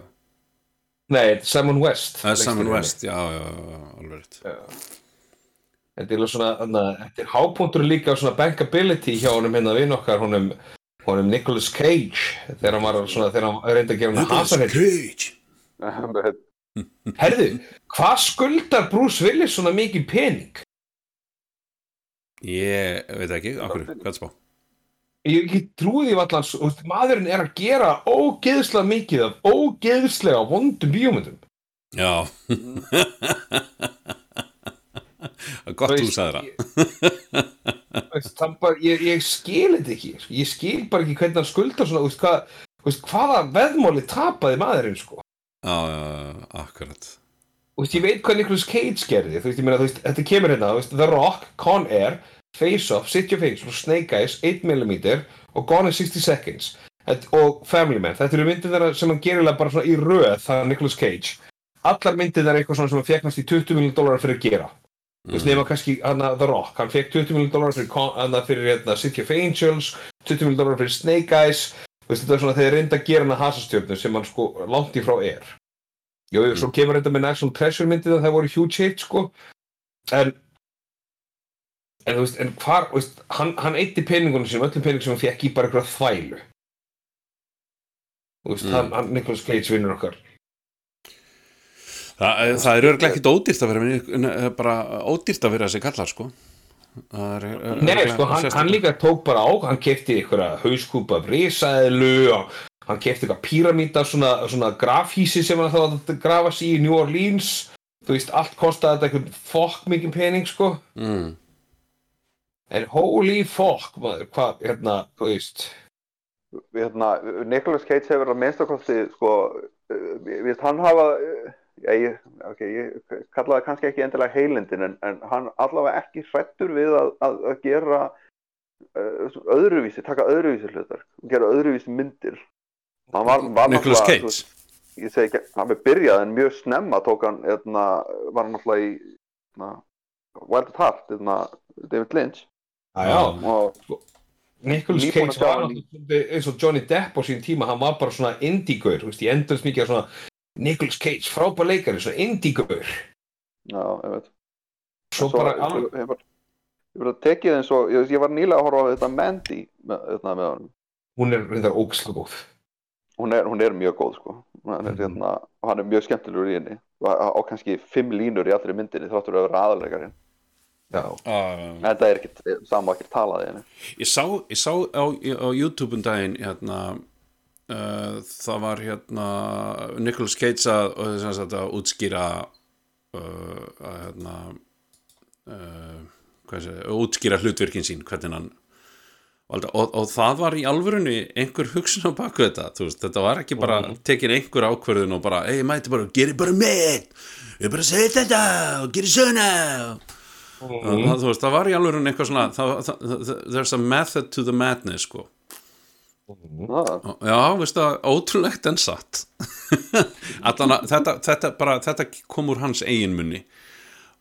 Nei, Simon West Það er Simon. West, já, já, já, alveg rétt Þetta er eiginlega svona, aðna, þetta er hápunkturinn líka af svona bankability hjá honum hérna vinn okkar honum, honum Nicolas Cage þegar hann var svona, þegar hann reyndi að gefa hann Nicolas Cage Herðu, hvað skuldar Bruce Willis svona mikið pening? Ég veit ekki, akkur, hvað spá? Ég ekki þú veist, maðurinn er að gera ógeðslega mikið af ógeðslega vondum bíómyndum. Já er Gott þú sagði það ég, ég skil þetta ekki, ég skil bara ekki hvernig hann skuldar svona, hvað, hvaða veðmáli tapaði maðurinn, sko. Já, akkurat. Þú veist, ég veit hvað Nicolas Cage gerði, þú veist, ég meina, þú veist, þetta kemur hérna, þú veist, The Rock, Con Air, Face Off, City of Angels, Snake Eyes, 8mm og Gone in 60 Seconds. Þetta, og Family Man, þetta eru myndir þeirra sem hann gerilega bara svona í röð, það Nicolas Cage. Allar myndir þeirra eitthvað svona sem hann fekk næst í 20 miljón dólarar fyrir að gera. Þú veist, nema kannski hann The Rock, hann fekk 20 miljón dólarar fyrir, hana, fyrir hérna, City of Angels 20 miljón dólarar fyrir Snake Eyes veist, þetta er svona þegar þeir reynda að gera hana hasastjörnu sem hann sko langt í frá er Jú, jú, svo kemur þetta með National Treasure myndið að það voru huge hit, sko. En, en þú veist, en hvar, þú veist, hann, hann eitti peningunum sem, öllum peningum sem hann fekk í bara eitthvað þvælu. Þú veist, Mm. hann, hann, Nicolas Cage vinnur okkar. Það, það er örglega ekkit ódýrt að vera bara ódýrt að vera þessi kallar sko er, er, Nei, sko, hann, hann líka tók bara á, hann kefti einhverja hauskúpa af risaðlu og hann kefti eitthvað píramíta, svona, svona grafhísi sem hann þá að grafa sig í New Orleans. Þú veist, allt kostaði þetta einhvern fokk mikið pening, sko. mm. En holy fuck, maður, hvað, hérna, þú veist hérna, Nicolas Cage hefur að minnstakosti sko, uh, við veist hann hafa já, ég, ok, ég kalla það kannski ekki endilega heilindin en, en hann allavega ekki hrættur við að, að, að gera uh, öðruvísi, taka öðruvísi hlutar gera öðruvísi myndir hann var, var náttúrulega, Cage? ég segi ekki, hann við byrjað en mjög snemma tók hann, hérna, var hann náttúrulega í na, Wild at Heart na, David Lynch Já, já. og Nicolas Nýbúin Cage var eins og Johnny Depp á sín tíma, hann var bara svona indie-gaur, þú veist, ég endurst mikið að svona Nicolas Cage, frábær leikari, svona indie-gaur Já, ég veit Svo bara alveg- ég, ég bara tekið eins og ég, ég var nýlega að horfa á þetta Mandy með, þetta, með honum. Hún er reyndar ógislega góð. Hún er, hún er mjög góð sko. Hann er, hérna, og hann er mjög skemmtilegur í henni. Og kannski fimm línur í allri myndinni þráttur að vera aðalegarinn Já. Uh, en það er ekkert sama ekki talað í henni. Ég sá, ég sá á, á YouTube um daginn hérna það var hérna Nicolas Cage að, að þetta útskýra uh, að hérna uh, hvað sé, útskýra hlutverkin sín hvernig hann og, og, það var í alvörunni einhver hugsun á baku þetta veist, þetta var ekki bara tekin einhver ákvörðun og bara, ei, mæti bara, gerir bara með ég bara segi þetta og gerir svona. Mhm. það, veist, það var í alvörunni eitthvað svona það, there's a method to the madness sko ah. Já, veistu það, ótrúlegt en satt. Allan að þetta, þetta, bara, þetta kom úr hans eigin munni.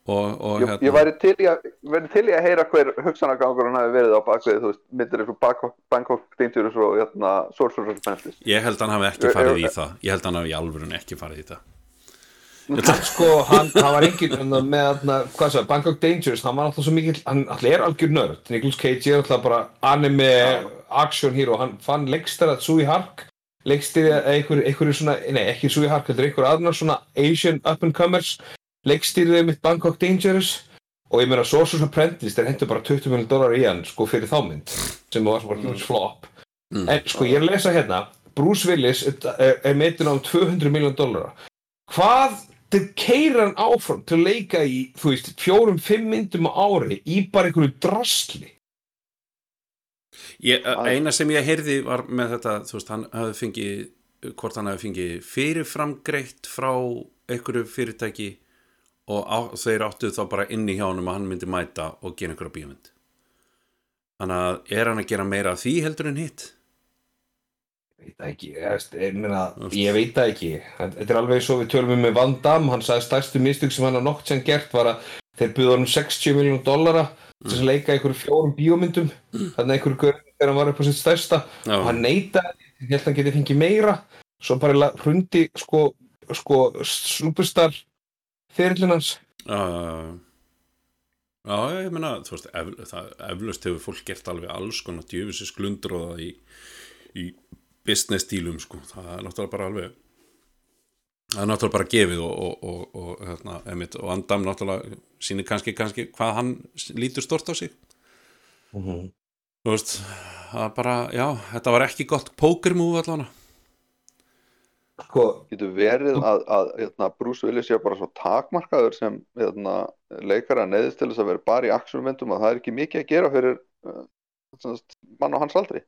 Og, og ég, ég væri til að, til í að heyra hver hugsanagangur hann hafi verið á bakvið þú veist, myndir eins og Bangkok, Bangkok Dangerous og hérna, Sorcerer's Apprentice ég held hann hafi ekki farið í það ég held hann hafi í alvörunni ekki farið í það sko, hann, hann var engin með, hvað svo, Bangkok Dangerous hann var alltaf svo mikill, hann alltaf er algjör nörd. Nicolas Cage er alltaf bara anime action hero, hann fann leikstar að Sui Hark leikstýri einhver, einhver svona, nei ekki Sui Hark heldur einhver aðnar svona Asian up and comers leikstýriði mitt Bangkok Dangerous. Og ég meina Sorcerer's Apprentice þeir hendur bara 20 miljonar dólar í hann sko fyrir þá mynd sem var svona huge flop. En sko ég er að lesa hérna Bruce Willis er, er metin á 200 miljón dólara hvað til keira hann áfram til að leika í þú veist fjórum, fimm myndum á ári í bara einhverju drasli. Ég, eina sem ég heyrði var með þetta þú veist, hann hafi fengið hvort hann hafi fengið fyrirframgreitt frá einhverju fyrirtæki og á, þeir áttu þá bara inni hjá hann að hann myndi mæta og gera einhverja bíómynd. Þannig að er hann að gera meira af því heldur en hitt ekki, ég, meina, ég veit það ekki. Þetta er alveg og við tölum um með Van Damme hann sagði stærstu mistök sem hann har nokk sem gert var að þeir buða hann 60 miljónum dollara til að leika í einhverju fjórum bíómyndum. Þannig að einhverju görð þegar hann var upp á sitt stærsta. Já. og hann neitaði, ég held að hann geti fengið meira. Svo bara hrundi sko, sko superstar fyrirlin hans. Já, já, já. Já, ég meina, þú veist, ef, það, eflaust hefur fólk gert alveg alls konar djöfisins glundróða í, í business stílum, sko, það er náttúrulega bara alveg það er náttúrulega bara gefið og, og, og, og, hérna, emitt, og Andam náttúrulega sýnir kannski, kannski hvað hann lítur stort á sig. Mhm. þú veist, það er bara, já, þetta var ekki gott pókermúf allan sko, getur verið að, að hérna, Bruce Willis sé bara svo takmarkaður sem hérna, leikara neðist til þess að vera bara í actionmyndum að það er ekki mikið að gera fyrir uh, mann á hans aldri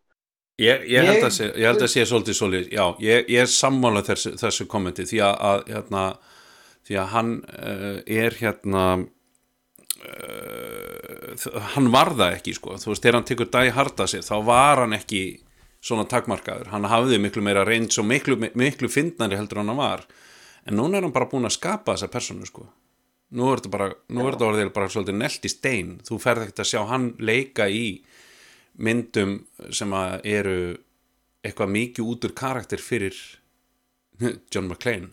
Ég, ég, held sé, ég held að sé svolítið svolítið, já, ég, ég er sammála þessu, þessu kommenti því að, að hérna, því að hann uh, er hérna uh, hann var það ekki sko, þú veist, þegar hann tekur Die Hard að sér, þá var hann ekki svona takmarkaður, hann hafði miklu meira reyns og miklu, miklu fyndnari heldur en hann var, en núna er hann bara búin að skapa þessa personu sko. Nú er þetta bara, nú er þetta orðið bara svolítið nelt í stein, þú ferð ekkert að sjá hann leika í myndum sem að eru eitthvað mikið út úr karakter fyrir John McClane.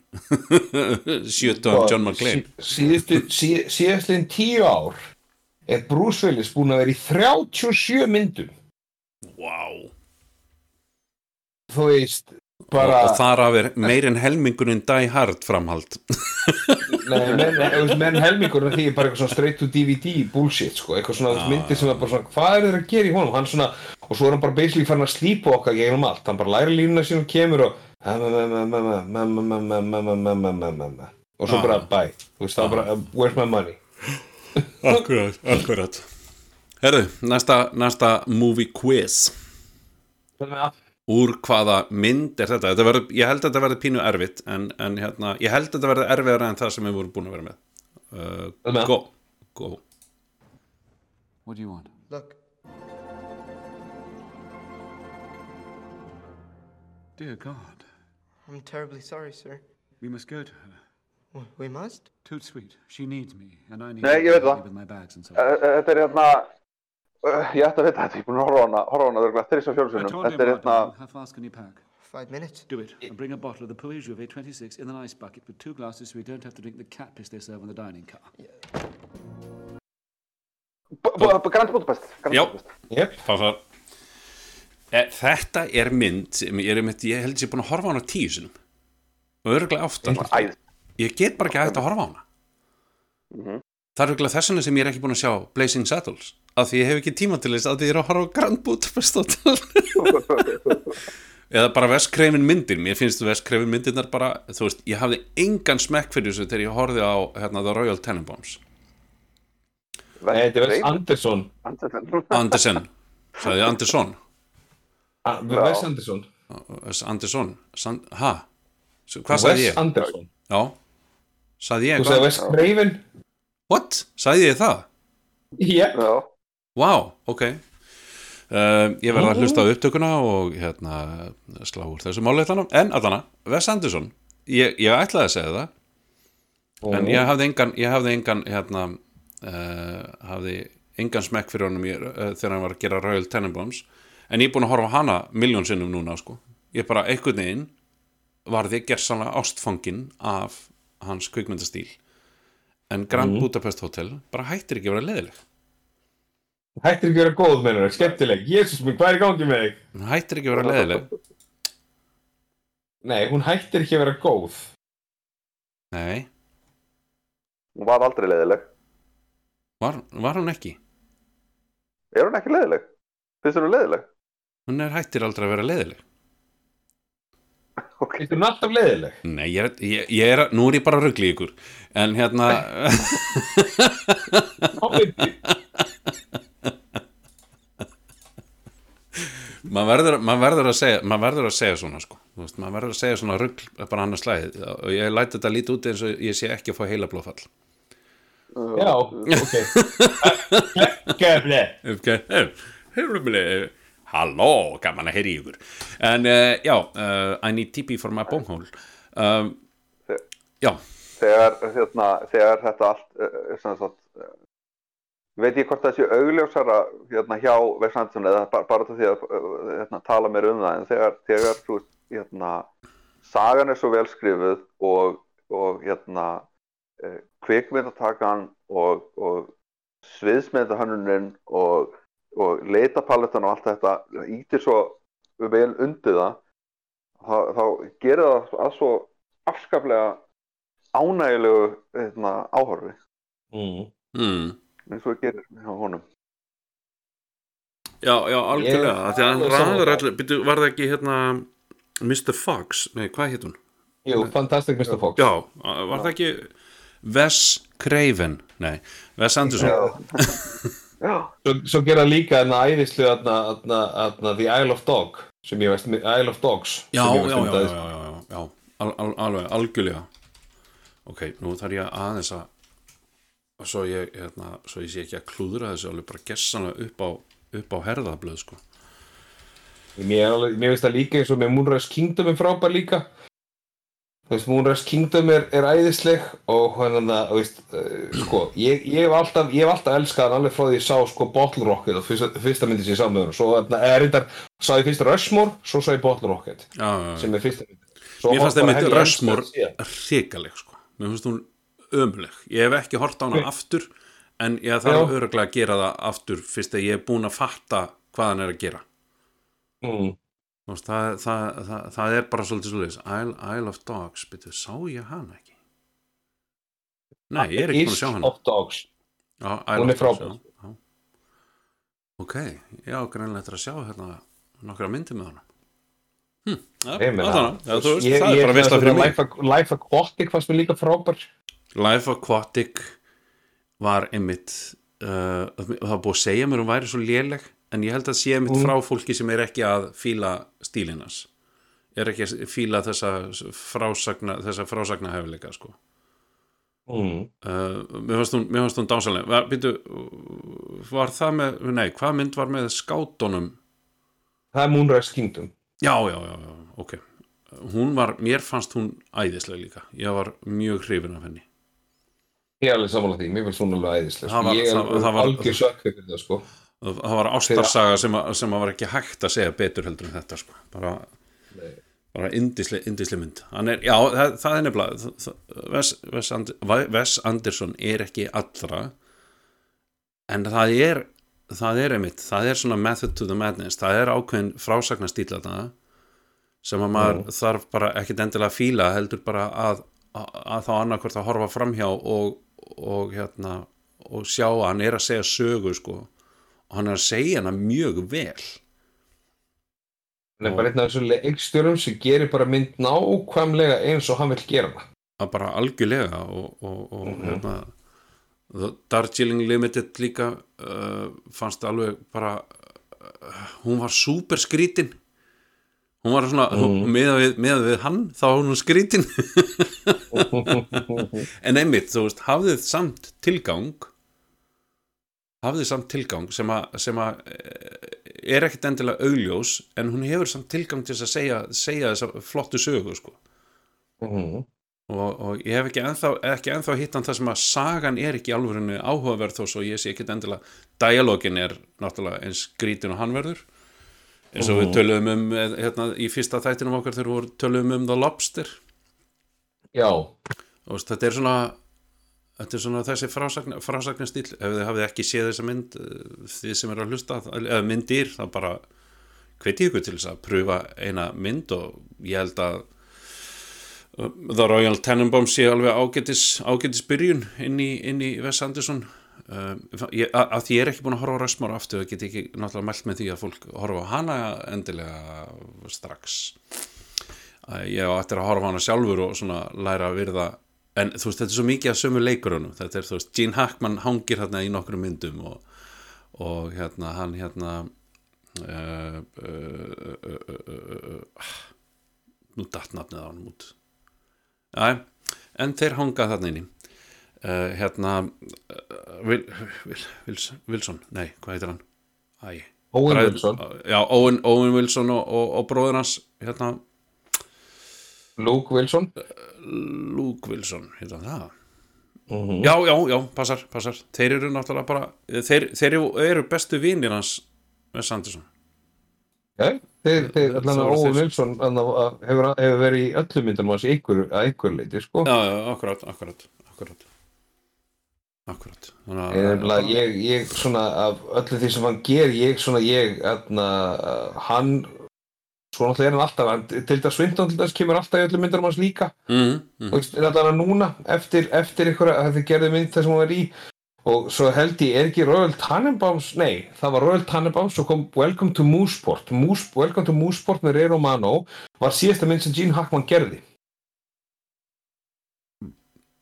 Sjötón John McClane. síðastliðin tíu ár er Bruce Willis búin að vera í 37 myndum. Wow. þú veist bara og þar af er meir en helmingurinn Die Hard framhald Nei, menn, menn, helmingur því er bara eitthvað svona straight to DVD bullshit sko, eitthvað svona Já. myndir sem er bara svona hvað er þeir að gera í honum, hann svona og svo er hann bara basically farin að slípa okkar gegnum allt, hann bara læri línuna sín og kemur og og svo bara bye, þú veist það bara where's my money Akkurat, akkurat Herðu, næsta, næsta movie quiz Úr hvaða mynd er þetta? þetta verður, ég held að þetta verður pínu erfitt en, en hérna, ég held að þetta verður erfiðara en það sem við vorum búin að vera með uh, Go, go What do you want? Look, Dear God, I'm terribly sorry, sir. we must go to her. We must? Toot sweet. She needs me, and I need Nei, það. with my bags and so eh, Þetta er hérna Ég ætti að vita þetta, ég er búin að horfa á hana fjórusunum told him Þetta er hérna? Five minutes. Do it, and bring a bottle of the Puy Jouvet 26 in an ice bucket with two glasses so we don't have to drink the cat piss they serve in the dining car. Grand Budapest Já, Budapest. yep. passar e, Þetta er mynd sem ég, er einmitt, ég held að ég er búin að horfa á hana tíu sinum og örgulega oftar Æð. Ég get bara ekki að horfa á hana Mhm. Það er örgulega þess vegna sem ég er ekki búin að sjá Blazing Saddles af því ég hef ekki tíma til þess að því ég er að horfa á Grand Budapest Hotel eða bara vestkreifin myndir mér finnst vestkreifin myndirnar bara þú veist, ég hafði engan smekk fyrir þessu þegar ég horfði á hérna, The Royal Tenenbaums Nei, þetta er Wes Anderson. Andersen sagði ég Anderson Ah, Wes Anderson. Wes Anderson? S- hvað sagði Wes ég? Anderson. já, sagði ég Þú sagði Wes Craven. what? sagði ég það? Já. Wow, ok. Uh, ég verði að hlusta á upptökuna og hérna slá úr þessu máleitanum en allana, Wes Anderson ég, ég ætlaði að segja það en ég hafði engan, ég hafði engan hérna uh, hafði engan smekk fyrir honum ég, uh, þegar hann var að gera Royal Tenenbaums. En ég er búin að horfa hana miljón sinnum núna sko. ég bara einhvern veginn varði gersanlega ástfangin af hans kvikmyndastíl. En Grand Mhm. Budapest Hotel bara hættir ekki að vera leðileg Hættir ekki að vera góð, mennur það, skemmtileg. Jésús minn, hvað er í gangi með þig? hún hættir ekki að vera leðileg Nei, hún hættir ekki að vera góð. nei, Hún var aldrei leiðileg var, var hún ekki Er hún ekki leiðileg? Finnst hún leiðileg? hún er hættir aldrei að vera leðileg Finnst hún alltaf leiðileg? Nei, ég er, ég, ég er, nú er ég bara að ruggli ykkur En hérna maður verður, maður verður að segja maður verður að segja svona sko. Þú veist, maður verður að segja svona rugl bara annars slæðið og ég læti þetta lítið út eins og ég sé ekki að fá heila blóðfall. Já, ok. Gefle. Hefurumli Halló, gaman að heyri ykkur. En uh, já, uh, I need TP for my bonghole um, Já, Þegar, hérna, þegar þetta allt uh, er sem sagt uh, veit ég hvort það sé augljósara hérna, hjá Wes Anderson eða bara, bara til því að hérna, tala mér um það en þegar, þegar þú veist, hérna, sagan er svo vel skrifuð og, og hérna, uh, kvikmyndatakan og, og sviðsmyndahönnunin og, og leitapalettan og allt þetta ítir svo vel undir það þá, þá gerir það að svo afskaplega ánægilegu hérna, áhorfi Mm. mm. Eins og það gerir hjá honum Já, já, algjörlega Því að hann ræður allir byrju, Var það ekki hérna Mr. Fox, nei, hvað heit hún? Jú, Fantastic Mr. Fox. Já, var það ekki Wes Craven, nei Wes Anderson Svo, svo gera líka þarna æðislu þarna, The Isle of Dog sem ég veist, Isle of Dogs Já, já, já, já, já, já, já. Al, al, alveg, algjörlega Ok, nú þarf ég aðeins að svo ég, hérna, svo ég sé ekki að klúðra þessu alveg bara gessanlega upp á upp á herðablöð, sko. Mér, er mér veist það líka eins og með Moonrise Kingdom er frábær líka. Þú veist, Moonrise Kingdom er, er æðisleg og hann að, þú veist, uh, sko, ég, ég hef alltaf, ég hef alltaf elskað hann alveg frá því ég sá, sko, Bottle Rocket og fyrsta, fyrsta myndi sem ég sá með hann, svo, þarna, eða reyndar, sá ég fyrst Rushmore, svo sá ég Bottle Rocket, Já, já, já. sem er fyrsta myndi. Svo Mér fannst það ég Rushmore hrikaleg, sko. Mér fannst hún ömuleg Ég hef ekki hort á hana Ok. aftur en ég þarf Já. öruglega að gera það aftur fyrst að ég er búin að fatta hvað hann er að gera Mm. Það, það, það, það er bara svolítið svolítið Isle, Isle of Dogs, byrju, sá ég hana ekki? Nei, ég er ekki búin að sjá hana Isle of Dogs. Já, Isle er of Dogs, já, já. Ok, ég á greinlega eftir að sjá hérna nokkra myndi með hana hm, ja, já, ég- það er bara veistla svona fyrir mig Life Aquatic fannst mér líka frábær Life Aquatic var einmitt uh, það búið að segja mér hún væri svo léleg en ég held að sé einmitt Mm. frá fólki sem er ekki að fíla stílinas er ekki að fíla þessa frásagna þessa frásagna hefleika sko. Mm. uh, mér fannst hún, mér fannst hún dásalega var, býtu, var það með nei, hvað mynd var með skátunum? Það er Moonrise Kingdom. Já, já, já, já, ok. Hún var, mér fannst hún æðislega líka, ég var mjög hrifin af henni Ég er alveg samanlega því, mér finnst hún alveg æðislega sko. Ég er það- það var- algjör sökk fyrir það sko. Það var ástarsaga sem, að, sem að var ekki hægt að segja betur heldur en þetta sko. bara, bara indisli, indisli mynd. Er, já, það, það er nefnilega Wes, Wes, And, Wes Anderson er ekki allra en það er það er einmitt, það er svona method to the madness, það er ákveðin frásagnastýla það sem að maður þarf bara ekkit endilega að fíla heldur bara að, að, að þá annarkvort að horfa framhjá og, og hérna og sjá að hann er að segja sögu sko. Og hann er að segja hana mjög vel. Hann er bara einn af þessum leikstjórum sem gerir bara mynd nákvæmlega eins og hann vil gera hana að bara algjörlega og, og, og Mhm. hérna The Darjeeling Limited líka uh, fannst alveg bara uh, hún var súper skrítin hún var svona mm. Mhm. með, við, með við hann þá hún skrítin en einmitt þú veist hafðið samt tilgang hafðið samt tilgang sem að, sem að eh, er ekkit endilega augljós en hún hefur samt tilgang til að segja, segja þessa flottu sögu sko Mhm. og, og ég hef ekki ennþá, ekki ennþá hitt hann það sem að sagan er ekki alvörinu áhugaverð þó svo ég sé ekki endilega dialogin er náttúrulega eins grítin og hann verður eins og við töluðum um eh, hérna, í fyrsta þættinum okkar þegar við töluðum um The Lobster. Já. Og þetta er svona þetta er svona þessi frásagn, frásagnastýl ef þið hafið ekki séð þessa mynd eh, þið sem eru að hlusta, eða myndir þá bara hveti ykkur til þess að pröfa eina mynd og ég held að The Royal Tenenbaums sé alveg ágætis, ágætis byrjun inn í, í Wes Anderson um, ég, að, að ég er ekki búin að horfa á Rösmar aftur, það get ekki náttúrulega mælt með því að fólk horfa á hana endilega strax. Æ, ég á eftir að horfa á hana sjálfur og svona læra að virða en þú veist, þetta er svo mikið að sömu leikurunum þetta er, þú veist, Gene Hackman hangir hérna í nokkrum myndum og, og hérna, hann hérna uh, uh, uh, nú datt nafnið á hann út. Já, en þeir hanga þarna inni uh, hérna uh, Vil, Vil, Vils, Wilson, nei, hvað heitir hann? Æ, Owen Bræður- Wilson. Já, Owen, Owen Wilson og, og, og bróður hans hérna Luke Wilson Luke Wilson, hérna það Mhm. Já, já, já, passar, passar Þeir eru náttúrulega bara Þeir, þeir eru, bestu vinir hans með Sanderson Já, þeir, þeir, allan að Owen. Wilson hefur, hefur verið í öllum myndunum hans í einhver, einhver leiti, sko. Já, já, akkurat, akkurat, akkurat Akkurat Þannig að- Ég, ég, svona af öllu því sem hann ger, ég svona, ég, aðna, hann, svo náttúrulega er hann alltaf, hann, til þess Swinton til þess kemur alltaf í öllum myndunum hans líka. Mhm, mhm. Þú veist, er að núna, eftir, eftir einhverja, að þið gerði mynd þess að hún var í, og svo held ég, er ekki Royal Tannenbaums, nei, það var Royal Tannenbaums og kom Welcome to Mooseport, Moose, Welcome to Mooseport með Ray Romano, var síðasta mynd sem Gene Hackman gerði.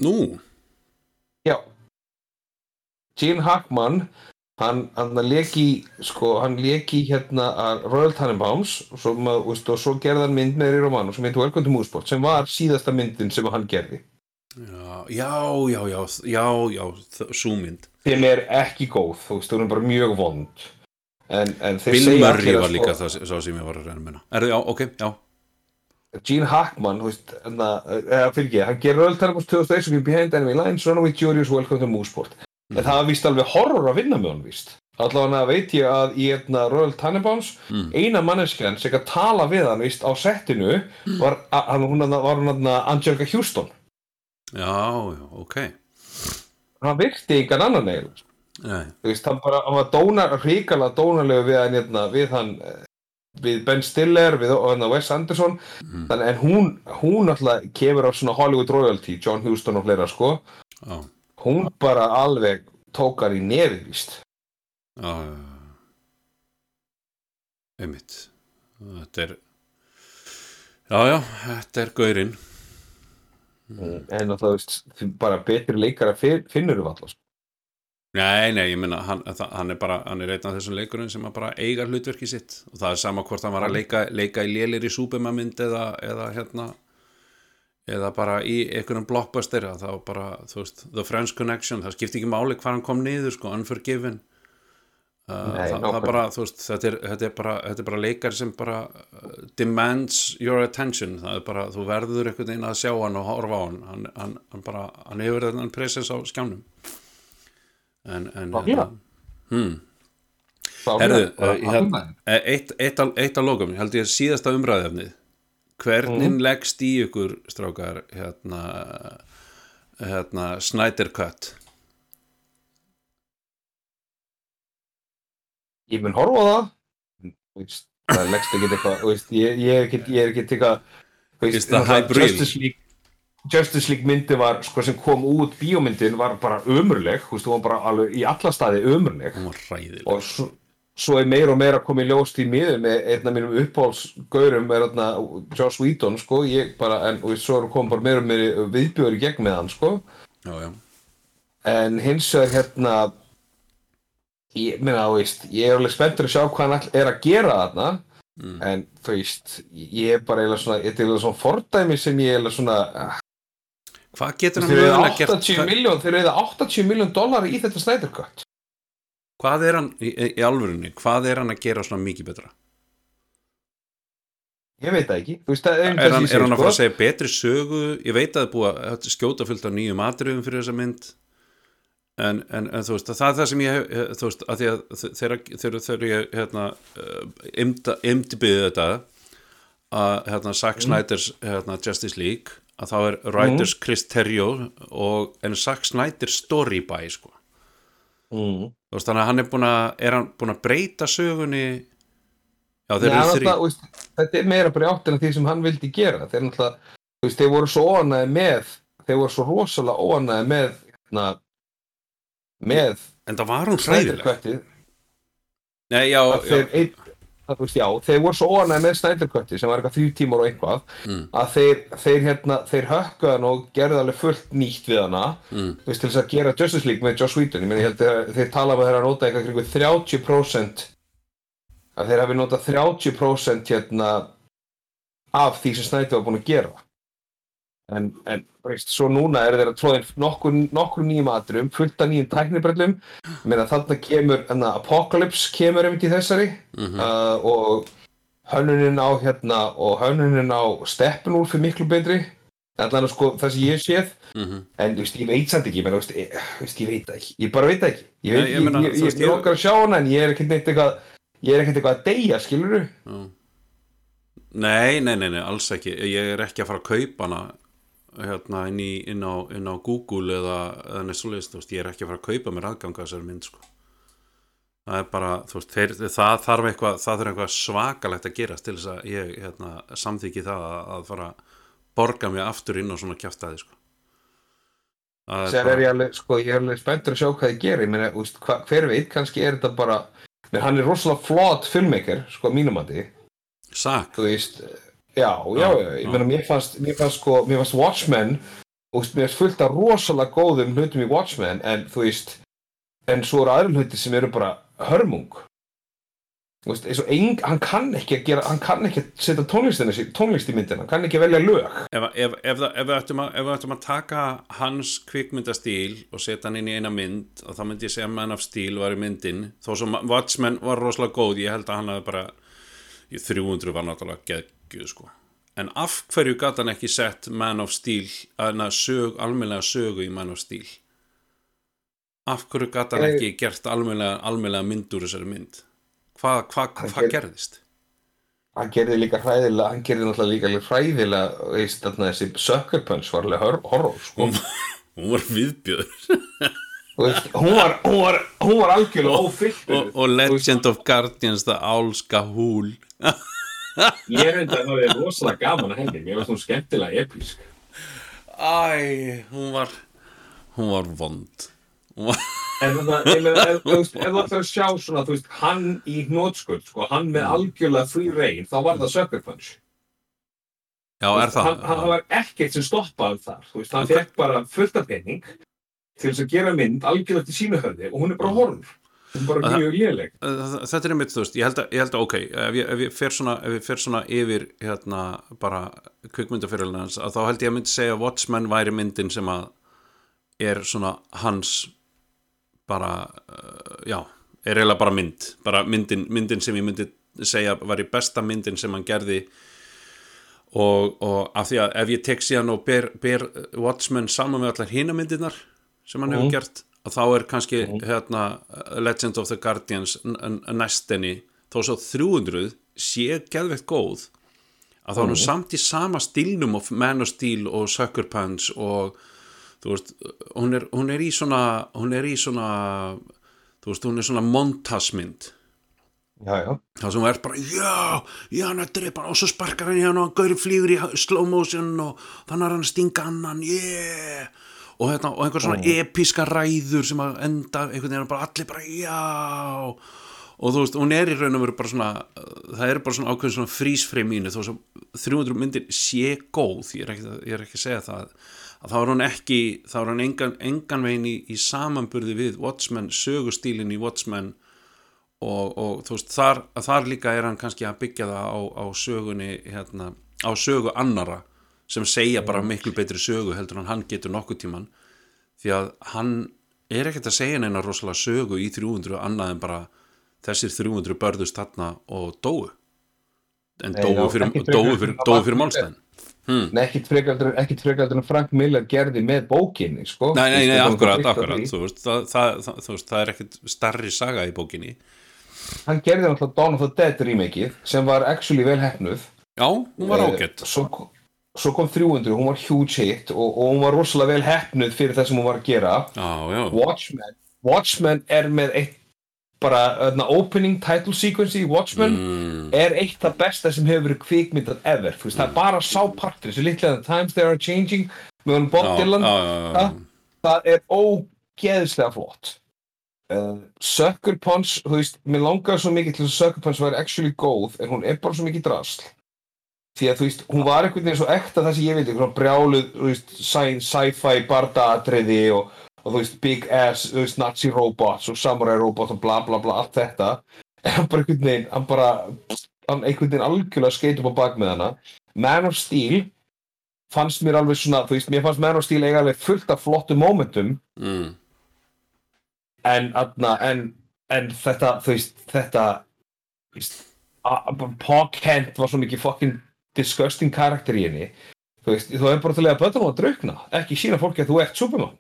Nú Já. Gene Hackman hann, hann leki sko, hann leki hérna að Royal Tannenbaums og svo, veist, og svo gerði hann mynd með Ray Romano sem heitir Welcome to Mooseport sem var síðasta myndin sem hann gerði. Já, já, já, já, já, já Sú mynd. Sem er ekki góð, þú veist, hún er bara mjög vond. En, en þeir Bill segja Murray var líka sko, það sá sem ég var að reyna minna. Er það, já, ok, já. Gene Hackman, þú veist, hérna, eða fyrir ekki, hann gerir Royal Tannenbaums 2001 sem Behind Enemy Lines, Runaway Julius, Welcome to Mooseport en það var víst alveg horror að vinna með hann víst. Allavega veit ég að í hérna, Royal Tannenbaums Mm. eina manneskjan sem að tala við hann víst á settinu var, a- hann, hún þarna- var hún hérna Angelica Houston. Já, ok. Hann virti engan annan eiginlega þú veist, hann bara, hann var dónar, ríkala dónarlega við hann, hérna, við hann eh, við Ben Stiller, við hérna Wes Anderson. Mm. þannig, en hún, hún alltaf kemur á svona Hollywood royalty, John Huston og fleira sko, Já, hún bara alveg tók hann í nefið, víst. Já. Einmitt. Þetta er Já, já, þetta er gaurinn. En það veist, bara betri leikara fin- finnur við alltaf sko. Nei, nei, ég meina hann, hann er bara, hann er einn af þessum leikurinn sem bara eiga hlutverki sitt. Og það er sama hvort hann var að leika, leika í lélir í súpumamynd eða, eða hérna eða bara í einhvern blockbuster þá bara, þú veist, The French Connection það skipti ekki máli hvað hann kom niður, sko, Unforgiven Uh, Nei, það, það bara, þú veist, þetta er, þetta er bara, þetta er bara leikar sem bara uh, demands your attention, það er bara, þú verður einhvern veginn að sjá hann og horfa á hann, hann, hann, hann bara, hann hefur þennan presens á skjánum. En, en, Nákvæmlega. hmm. Nákvæmlega, Herðu, bara uh, hérna, ánægður. eitt, eitt, eitt að lókum, ég held ég síðasta umræðefnið, hvernig Mhm. leggst í ykkur, strákar, hérna, hérna, Snyder Cut? ég mun horfa á það það leggst ekki eitthvað ég, ég er ekki ég er ekki eitthvað? Justice League Justice League myndi var sko sem kom út bíómyndin var bara ömurleg þú veist, hún var bara alveg í alla staði ömurleg hún var ræðileg og svo, er meira og meira komið ljóst í miður með einn af mínum uppáhalsgaurum er þarna Joss Whedon sko ég bara en og svo komið bara meira og meira viðbjóður í gegn með hann sko Já, já. en hins vegar hérna ég þú veist ég er alveg spenntur að sjá hvað hann er að gera þarna Mm. en þú veist ég er bara eiginlega svona, svona fordæmi sem ég er svona ah, Hvað getur hann mögulega gert? 80 hvað- miljón þeir eru 80 miljón dólar í þetta Cut Hvað er hann, í, í alvörunni, hvað er hann að gera svona mikið betra? ég veit það ekki veist, það Er um hann, er hann að fara að sko. segja betri sögu? Ég veit að það er búið að skjóta fullt af nýjum atriðum fyrir þessa mynd en, en, en þú veist, það er það sem ég þú veist, að því að þegar, ég hérna, imdbyði þetta að hérna, Zack Mm. Snyder's hérna, Justice League að þá er writers Chris Terrio og en Zack Snyder story by sko mm. Þú veist, þannig að hann er búin að er hann búin að breyta sögunni? Já þeir eru þrý þetta er meira bara í áttina því sem hann vildi gera. Þeir náttúrulega, þú veist, þeir voru svo óanæði með þeir voru svo rosalega óanæði með hérna, með en það var hún hræðileg. Nei, já, þeir, já. að, þú veist, já, þeir voru svo óanæði með Snyder Cutið sem var eitthvað þrjú tímar og eitthvað Mm. að þeir, þeir, hérna, þeir hökkuðu hann og gerðu alveg fullt nýtt við hana Mm. þú veist, til þess að gera Justice League með Joss Whedon ég meina, ég held að þeir tala um að þeir að nota eitthvað kringu 30% að þeir hafi notað 30% hérna af því sem Snyder var búin að gera en, en veist, svo núna er þeir að tróðin nokkur, nokkur nýjum atrum, fullt af nýjum tæknibrellum. Meðan þarna kemur enna, Apocalypse kemur einmitt í þessari. Mhm. uh, og hönnunin á hérna og hönnunin á Steppenwolf er miklu betri. Allan sko það sem ég séð. Mhm. en þú veist, ég veit samt ekki, þú veist, ég, þú ég veit ekki. Ég bara veit ekki. Ég, veit, Nei, ég meina, ég, þú ég- okkar að sjá hana en ég er ekkert eitthvað ég er ekkert eitthvað að deyja, skilur Já. Nei, nei, nei, nei, alls ekki. Ég er ekki að fara að kaupa hana hérna inn, í, inn, á, inn á Google eða, eða neitt svoleiðis, þú veist, ég er ekki að fara að kaupa mér aðganga þessari mynd sko. það er bara, þú veist, þeir, það þarf eitthvað það þarf eitthvað svakalegt að gerast til þess að ég hérna, samþykki það að, að fara að borga mig aftur inn á svona kjaftaði sko. Sér er ég alveg, sko, ég er alveg spenntur að sjá hvað þið gerir, ég meina, veist, hva, hver veit, kannski er þetta bara, menn hann er rosalega flott filmmaker, sko, að mínum að því. Sak. Þú veist, já, já, já, ég meina, mér fannst, mér fannst, sko, mér fannst Watchmen, veist, mér fannst fullt af rosalega góðum hlutum í Watchmen, en þú veist, en svo eru aðri hluti sem eru bara hörmung. Þú veist, eins og ein, hann kann ekki að gera, hann kann ekki að setja tónlist í myndina, hann kann ekki að velja lög. ef, ef, ef, ef, við ættum að, ef við ættum að taka hans kvikmyndastíl og setja hann inn í eina mynd og þá myndi ég segja Man of Steel var í myndin þó sem Watchmen var rosalega góð ég held að hann hafi bara í 300 var náttúrulega geggjuð sko. En af hverju gat hann ekki sett Man of Steel að sög, almennlega sögu í Man of Steel? Af hverju gat hann Ég- ekki gert almennlega, almennlega mynd úr þessari mynd? Hvað hva, hva, hva ger- gerðist? Hann gerði líka hræðilega, hann gerði náttúrulega líka hræðilega, veist, þarna þessi Sucker Punch var alveg hor- horror, sko. hún var viðbjöður veist, hún var, hún var, hún var algjörlega ófylltur. og, og Legend of Guardians the Álska húl Ég reyndi að það er rosalega gaman að henni, mér varst hún skemmtilega episk. Æ, hún var hún var vond hún var En þannig að, ég meina, ef þú ætlar að sjá svona, þú veist, hann í hnótskuld, sko, hann með algjörlega free reign, þá var það Sucker Punch. Já, er það? Hann, hann var ekkert sem stoppaði þar, þú veist, hann fekk bara fullt af penning til þess að gera mynd algjörlega til sínu höfði og hún er bara horror. Bara mjög léleg. Þetta er einmitt, þú veist, ég held að, ég held að ok, ef ég, ef ég fer svona, ef ég fer svona yfir hérna bara kvikmyndafyrirlega hans, að þá held ég að myndi segja Watchmen væri myndin sem að er svona hans bara, uh, já er eiginlega bara mynd bara myndin, myndin sem ég myndi segja var í besta myndin sem hann gerði og, og af því að ef ég tek síðan og ber, ber Watchmen saman með allar hina myndirnar sem hann hefur Mhm. gert að þá er kannski hérna, Legend of the Guardians næstinni þó svo 300 sé geðveikt góð. Að þá er hún Mhm. samt í sama stílnum of Man of Steel og Sucker Punch og þú veist, hún er, hún er í svona hún er í svona þú veist, hún er svona montasmynd þá sem er bara, já, já, hann er drepa hann og svo sparkar hann í hann og hann gauri flýgur í slow motion og þannig er hann að stinga annan, yeah og, hérna, og einhver svona Mm. episka ræður sem að enda, einhvern veginn bara allir bara, já og þú veist, hún er í raun og veru bara svona það er bara svona ákveðin svona frísfrei mínu þó sem 300 myndir sé góð ég er ekki, ég er ekki að segja það að þá er hún ekki, þá er hún engan, engan veginn í, í samanburði við Watchmen, sögustílin í Watchmen og, og þú veist, þar, þar líka er hann kannski að byggja það á, á sögunni hérna, á sögu annara sem segja bara miklu betri sögu heldur en hann getur nokkuð tíman því að hann er ekkert að segja neina rosalega sögu í 300 annað en bara þessir 300 börðust þarna og dóu en Nei, dóu fyrir, fyrir, fyrir Mark málstæðin hmm. Ekkit frekaldur, en Frank Miller gerði með bókinni, sko. Nei, nei, nei, akkurat, akkurat veist, það, það, það, það er ekkert starri saga í bókinni. Hann gerði náttúrulega Dawn of the Dead remakeið sem var actually vel hefnuð. Já, hún var Eh, ágætt Svo, svo kom 300, hún var huge hit og, og hún var rosalega vel hefnuð fyrir það sem hún var að gera. Já Watchmen, Watchmen er með eitt bara öðna, opening title sequence í Watchmen mm. er eitt það besta sem hefur verið kvikmyndað ever, veist, það er bara sápartur þessu litlega Times They Are Changing með hann Bob Dylan. Það, það er ógeðslega flott uh, Sucker Punch þú veist, mér langaði svo mikið til að Sucker Punch væri actually góð, en hún er bara svo mikið drasl því að þú veist, hún var einhvern veginn svo ekta það sem ég veit, einhvern brjáluð sci-fi barda-atriði og, og þú veist, big ass veist, nazi robots og samurai robots og bla bla bla, allt þetta. En hann bara einhvern veginn, hann bara hann einhvern veginn algjörlega skeit upp á bak með hana. Man of Steel fannst mér alveg svona, þú veist, mér fannst Man of Steel eiga alveg fullt af flottum momentum. Mm. en, en, en þetta, þú veist, þetta Paul Kent var svo mikið fucking disgusting karakter í henni. Þú veist, þú er bara til að bötta nú að draukna ekki sína fólki að þú ert Superman.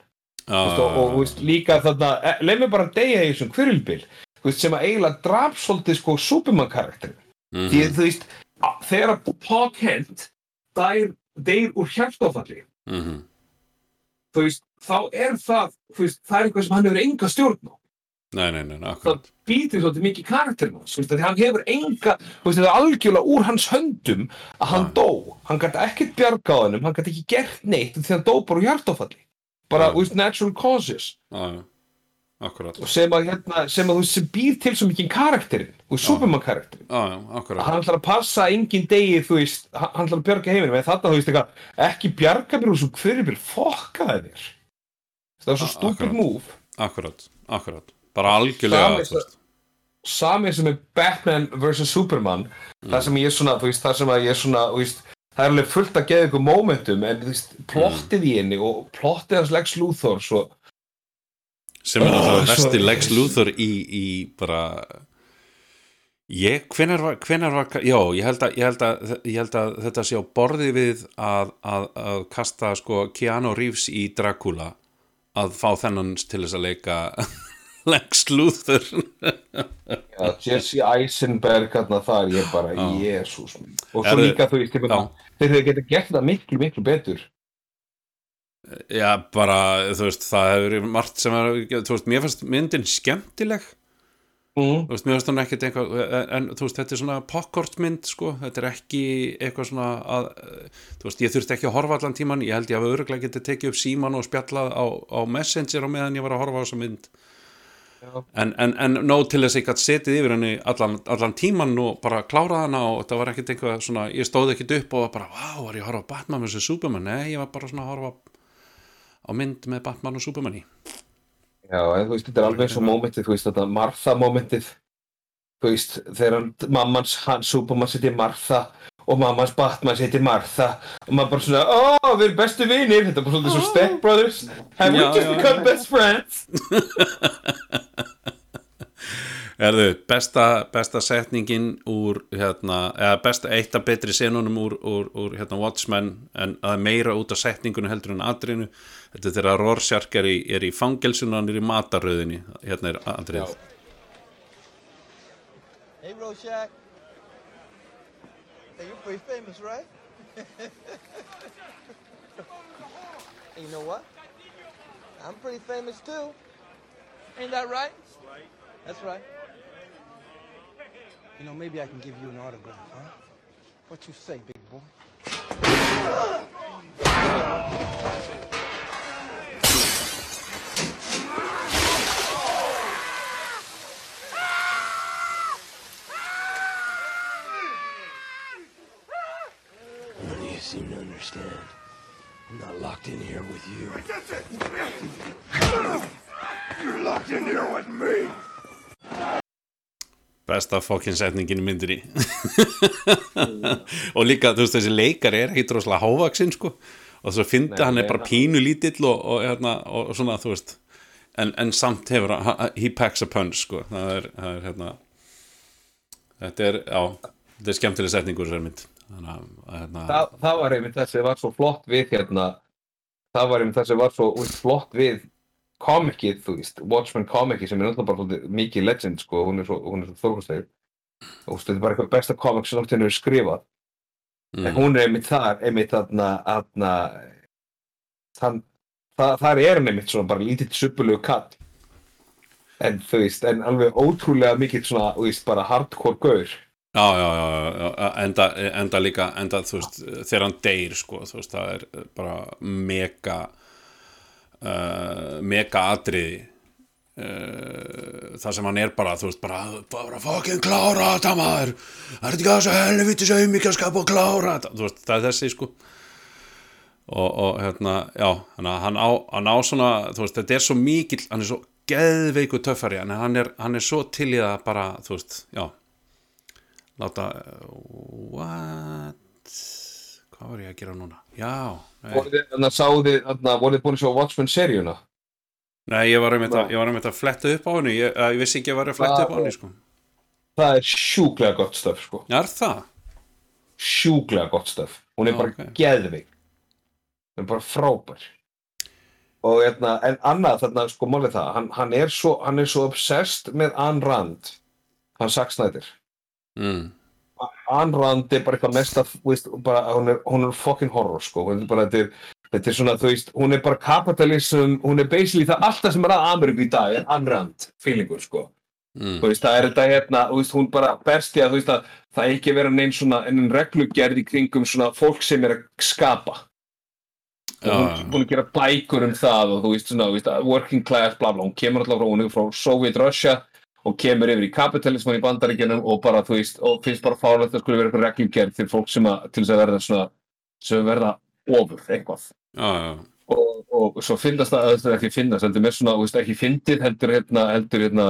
Veist, og, og veist, líka þarna e, leið mér bara að deyja í þessum veist, sem að eiginlega draf svolítið sko Superman karakter Mhm. því þú veist, þegar Kent dær, deyr úr hjartofalli Mhm. þú veist, þá er það veist, það er eitthvað sem hann hefur enga stjórn á Nei, nei, nei, akkurat það býtir svolítið mikið þú veist, því hann hefur enga, það er algjörlega úr hans höndum að hann dó, hann gæti ekkert hennum, hann gæti ekki gert neitt því hann dó bara úr hjartofalli, bara, veist, natural causes, Já, akkurat. Og sem að, hérna, sem að, þú sem býr til svo mikið karakterinn, þú veist, Superman karakterinn, Já, já, akkurat. Hann ætlar að passa að engin degi, þú veist, hann ætlar að bjarga heiminum, en þetta, þú veist, eitthvað, ekki bjarga mér úr svo hverjubir, fokkaði þér, það var svo stupid akkurat. move, Akkurat, akkurat Bara algjörlega Sami- þú veist. samið sem er Batman vs. Superman Mm. það sem ég er svona, þú veist, það sem að ég er svona veist, það er alveg fullt að geða ykkur momentum en þú veist, plottið í henni og plottið hans Lex Luthor svo, sem er náttúrulega Oh, vesti svo- Lex Luthor í, í bara ég, hvenar var, hvenar var já, ég held að, ég held að, ég held að þetta sé á borði við að, að, að kasta sko Keanu Reeves í Dracula að fá þennan til þess að leika Lex Luthor. Ja, Jesse Eisenberg hérna þar, ég er bara, Já. jésús og svo Herðu, líka þú veist, þeir getað gert þetta miklu, miklu betur. Já, bara, þú veist, það hefur margt sem er, þú veist, mér fannst myndin skemmtileg. Mm. þú veist, mér fannst hann ekkert eitthvað en, þú veist, þetta er svona popcortmynd sko, þetta er ekki eitthvað svona að, þú veist, ég þurfti ekki að horfa allan tíman ég held ég að öruglega getið tekið upp síman og spjallað á, á Messenger á meðan ég var að horfa á þessa mynd en, en, en nóg til þess að ég gætt setið yfir henni allan, allan tíman og bara klárað hana og þetta var ekkert eitthvað svona, ég stóð ekkert upp og var bara, vá, var ég að horfa á Batman vs. Superman, nei, ég var bara svona að horfa á mynd með Batman og Superman í. Já, en þú veist, þetta er alveg eins og momentið, þú veist, þetta Martha momentið, þú veist, þegar hann, mammans, hann, Superman seti Martha og mammans Batman seti Martha. Og maður bara svona, ó, við erum bestu vinir, þetta er bara svolítið svo Step Brothers, have we Já, just já, become já. best friends? Erðu, besta, besta setningin úr, hérna, eða besta eitt af betri senunum úr, úr, úr hérna, Watchmen en að meira út af setningunum heldur en atrinu þetta er þegar Rorschach er í, er í fangelsun og hann er í mataröðinni hérna er atrið Hey, Rorschach. Hey, you're pretty famous, right? you know what? I'm pretty famous too. Ain't that right? That's right. You know, maybe I can give you an autograph, huh? What you say, big boy? Understand. I'm not locked in here with you. You're locked in here with me. besta fokkin setningin í myndinni. Og líka þú veist þessi leikari er ekki droslega hávaksinn sko. Og svo fyndi Nei, hann er bara pínu lítill og, og, hérna, og svona þú veist. En, en samt hefur hann he packs a punch sko. Það er, það er hérna þetta er, já þetta er skemmtileg setningur þessar mynd þannig að hérna, það, það var einmitt þessi var svo flott við hérna það var einmitt þessi var svo flott við komikið, þú veist, Watchmen komikið sem er náttúrulega bara mikið legend sko, hún er svo, hún er svo þórkostlegir og þetta er bara eitthvað besta komik sem náttúrulega hefur skrifað. En hún er einmitt þar, einmitt þarna, þarna þann, það, þar er einmitt svona bara lítill suppulegu kall. En þú veist, en alveg ótrúlega mikill svona, þú veist, bara hardcore gaur Já, já, já, enda, enda líka, enda, þú veist, þegar hann deyr, sko, þú veist, það er bara mega, uh, mega atriði, uh, það sem hann er bara, þú veist, bara, bara fucking klára þetta maður, það er ekki að þessu helviti sem mikið að skapa og klára þetta, þú veist, það er þessi, sko, og, og hérna, já, hann, á, hann á svona, þú veist, þetta er svo mikill, hann er svo geðveiku töffari, hann er, hann er svo til í það bara, þú veist, já, láta what? Hvað var ég að gera núna? Já, voruð þið, búin að sjá Watchmen seríuna? Nei ég var var einmitt að fletta upp á henni. Ég, að, ég vissi ekki að ég var að fletta upp á henni sko. það er sjúklega gott stöf sko. er það? sjúklega gott stöf hún er Já, bara ok. geðvig hún er bara frábær. Og hérna, en annað þarna sko málið það, hann, hann, er svo, hann er svo obsessed með Ayn Rand hann Zack Snyder mm. Ayn Rand er bara eitthvað veist, bara, hún, er, hún er fucking horror sko. hún er bara, þetta er, þetta er svona, þú veist hún er bara kapitalism, hún er basically það alltaf sem er að Ameríku í dag er Ayn Rand feelingur sko Mm. veist, það er þetta hérna, veist, hún bara berst í að, að það eigi að vera neinn svona, enn reglugerð í kringum svona fólk sem er að skapa og hún er búin að gera bækur um það og þú veist, svona, þú veist, að working class, bla bla, hún kemur alltaf frá, hún er frá Soviet Russia og kemur yfir í kapitalisman í bandaríkjunum og bara, þú veist, og finnst bara fárlega að það skulle vera eitthvað reglugerð til fólk sem að, til þess að verða svona, sem verða ofur, eitthvað já, já, og, og svo finnast það, það er ekki finnast, heldur mér svona, þú veist, ekki fyndið, heldur hérna, heldur hérna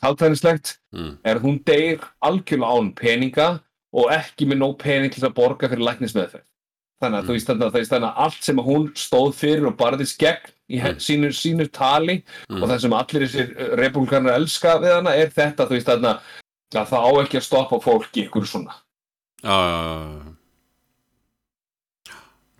káltæðislegt, Mm. er að hún deyr algjörlega án peninga og ekki með nóg pening til að borga fyrir læknismeðferð. Þannig að þú veist þannig að, er þannig að allt sem hún stóð fyrir og barðist gegn í mm. sínu, sínu tali Mm. og það sem allir þessir republikanar elska við hana er þetta, þú veist þannig að, að það á ekki að stoppa fólk í ykkur svona. já,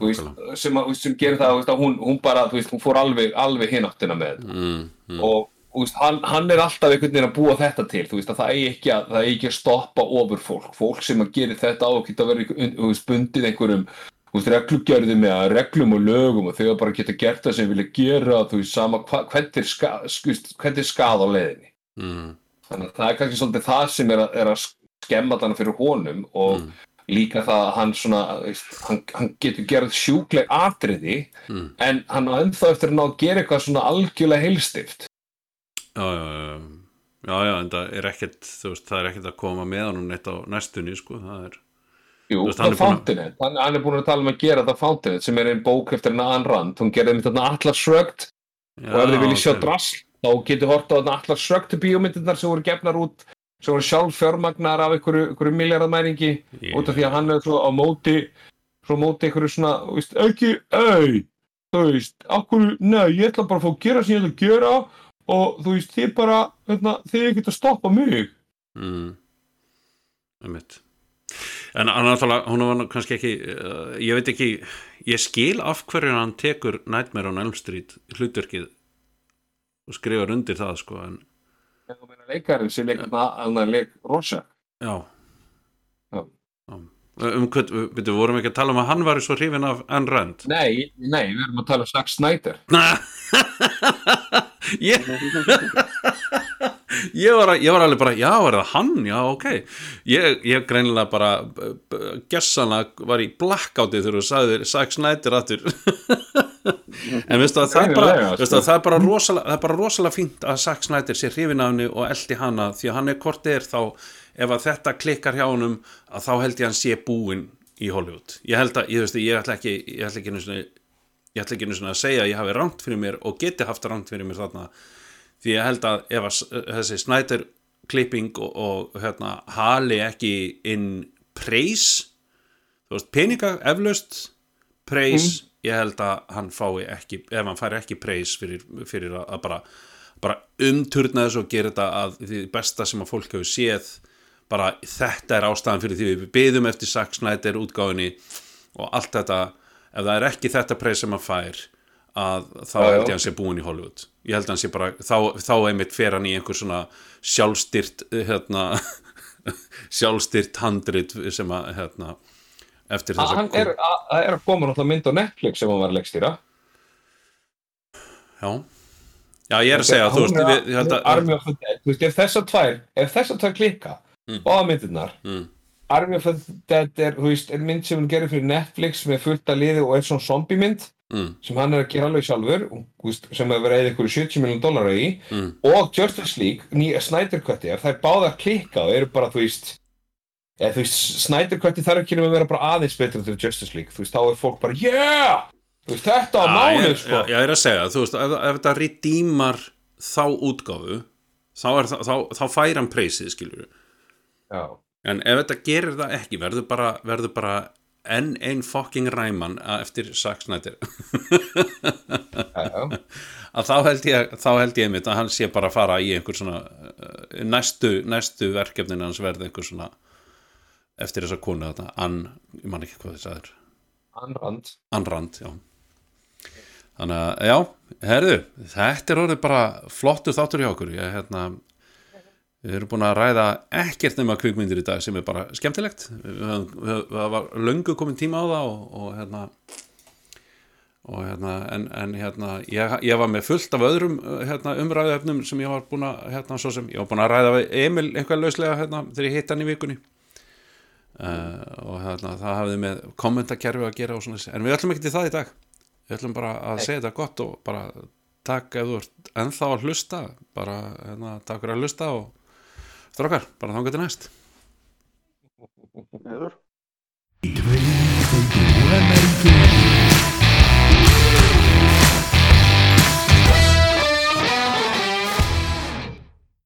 Þú veist, sem, sem gerir það, veist, hún, hún bara, veist, hún fór alveg, alveg hináttina með mm. Mm. og veist, hann, hann er alltaf einhvern veginn að búa þetta til veist að það eigi ekki að, það eigi ekki að stoppa ofur fólk, fólk sem að gera þetta á að geta verið þú veist, bundið einhverjum veist, reglugjörðum eða reglum og lögum og þau bara geta gert það sem vilja gera þú veist, sama hva, hvernig er, ska, skust, hvernig er skað á leiðinni Mm. þannig að það er kannski svolítið það sem er að, er að skemma þannig fyrir honum og líka það að hann svona veist, hann, hann getur gerð sjúkleg atriði Mm. en hann á ennþá eftir að ná að gera eitthvað svona algjörlega heilstift já, já, já, já, já, en það er ekkert, þú veist, það er ekkert að koma með honum neitt á næstunni, sko, það er, Jú, það er Fountainhead, hann, hann er búin að tala um að gera það Fountainhead sem er einn bók eftir hennar Ayn Rand hún gerði með þarna Shrugged og ef þið viljið sjá ok. drasl þá getur hort á þarna Shrugged bíómyndirnar sem voru gefnar út sem voru sjálf fjármagnar af einhverju, einhverju miljardamæringi Yeah. út af því að hann er svo á móti svo móti einhverju svona veist, ekki, ei þú veist, akkur, nei, ég ætla bara að fá að gera sem ég ætla að gera og þú veist, þið bara hérna, þið er ekkert að stoppa mig mm. En hann náttúrulega, hún var kannski ekki uh, ég veit ekki, ég skil af hverju hann tekur Nightmare on Elm Street hlutverkið og skrifar undir það sko en, leikarinn sem leik hann að leik Rosa já. Já. um við vorum ekki að tala um að hann var svo hrifin af Anne Rand? Nei, nei, við erum að tala um Zack Snyder. Ég ég var, að- ég var alveg bara, já, er það hann? Já, ok, ég, ég greinilega bara gessanlega var í blackoutið þegar þú sagðir Zack Snyder aftur. En veistu að það er bara, veistu að sko. það bara rosalega, bara rosalega fínt að Zack Snyder sé hrifin af henni og eldi hana því að hann er hvort er þá ef að þetta klikkar hjá honum að þá held ég að hann sé búinn í Hollywood. Ég held að, ég veist, ég ætla ekki ég ætla ekki einu sinni ég ætla ekki einu sinni að segja að ég hafi rangt fyrir mér og geti haft rangt fyrir mér þarna því ég held að ef að þessi Snyder klipping og, og hérna, hali ekki inn veist, peninga eflaust preis, ég held að hann fái ekki, ef hann fær ekki preis fyrir, fyrir að, að bara bara umturna þessu og gera þetta að því besta sem að fólk hefur séð bara þetta er ástæðan fyrir því við byðum eftir Zack Snyder útgáfinni og allt þetta ef það er ekki þetta preis sem hann fær að þá held ég að hann sé búin í Hollywood ég held að hann sé bara, þá, þá einmitt fer hann í einhver svona sjálfstyrt hérna sjálfstyrt handrit sem að hérna, eftir þess hann er, að, það er að koma náttúrulega mynd á Netflix sem hann var að leikstýra já, já ég er að segja þú veist, er að ef þessar tvær ef þessar tvær klikka, Mm. báða myndirnar mm. Army of the Dead er, veist, er mynd sem hann gerir fyrir Netflix með fullt að liði og er svona zombie mynd mm. sem hann er að gera alveg sjálfur sem hefur verið ykkur 70 miljón dólar í Mm. og Justice League, nýja Snyder Cutti ef það er báða að klikka og eru bara, þú veist eða þú veist, Snyder Cutti þarf ekki að vera bara aðeins betur til Justice League, þú veist, þá er fólk bara yeah, þú veist, þetta á málið, ég, sko ég, ég er að segja, þú veist, ef, ef þetta redeemar þá útgáfu þá, er, það- þá, þá fær hann preysið, skilur Já. en ef þetta gerir það ekki verður bara, verður bara enn einn fucking ræman eftir Snyder. Að þá held ég þá held ég einmitt að hann sé bara að fara í einhver svona uh, næstu, næstu verkefnin hans verði einhver svona eftir þessa konu þetta, Ann, ég man ekki hvað þess að er Ann Rand þannig að, já, herðu þetta er orðið bara flottur þáttur hjá okkur. Ég, hérna við erum búin að ræða ekkert nema kvikmyndir í dag sem er bara skemmtilegt. Það var löngu komin tíma á það og, og hérna og hérna, en, en hérna ég, ég var með fullt af öðrum uh, hérna, umræðuefnum sem ég var búin að hérna, svo sem, ég var búin að ræða við Emil eitthvað lauslega hérna, þegar ég hitt hann í vikunni. Uh, og hérna, það hafði með kommentakerfi að gera og svona, en við ætlum ekki til það í dag. Við ætlum bara að segja þetta gott og bara takk ef þú ert ennþá að hlusta bara hérna, takk fyrir að hlusta og Strákar, bara þángu til næst. Neður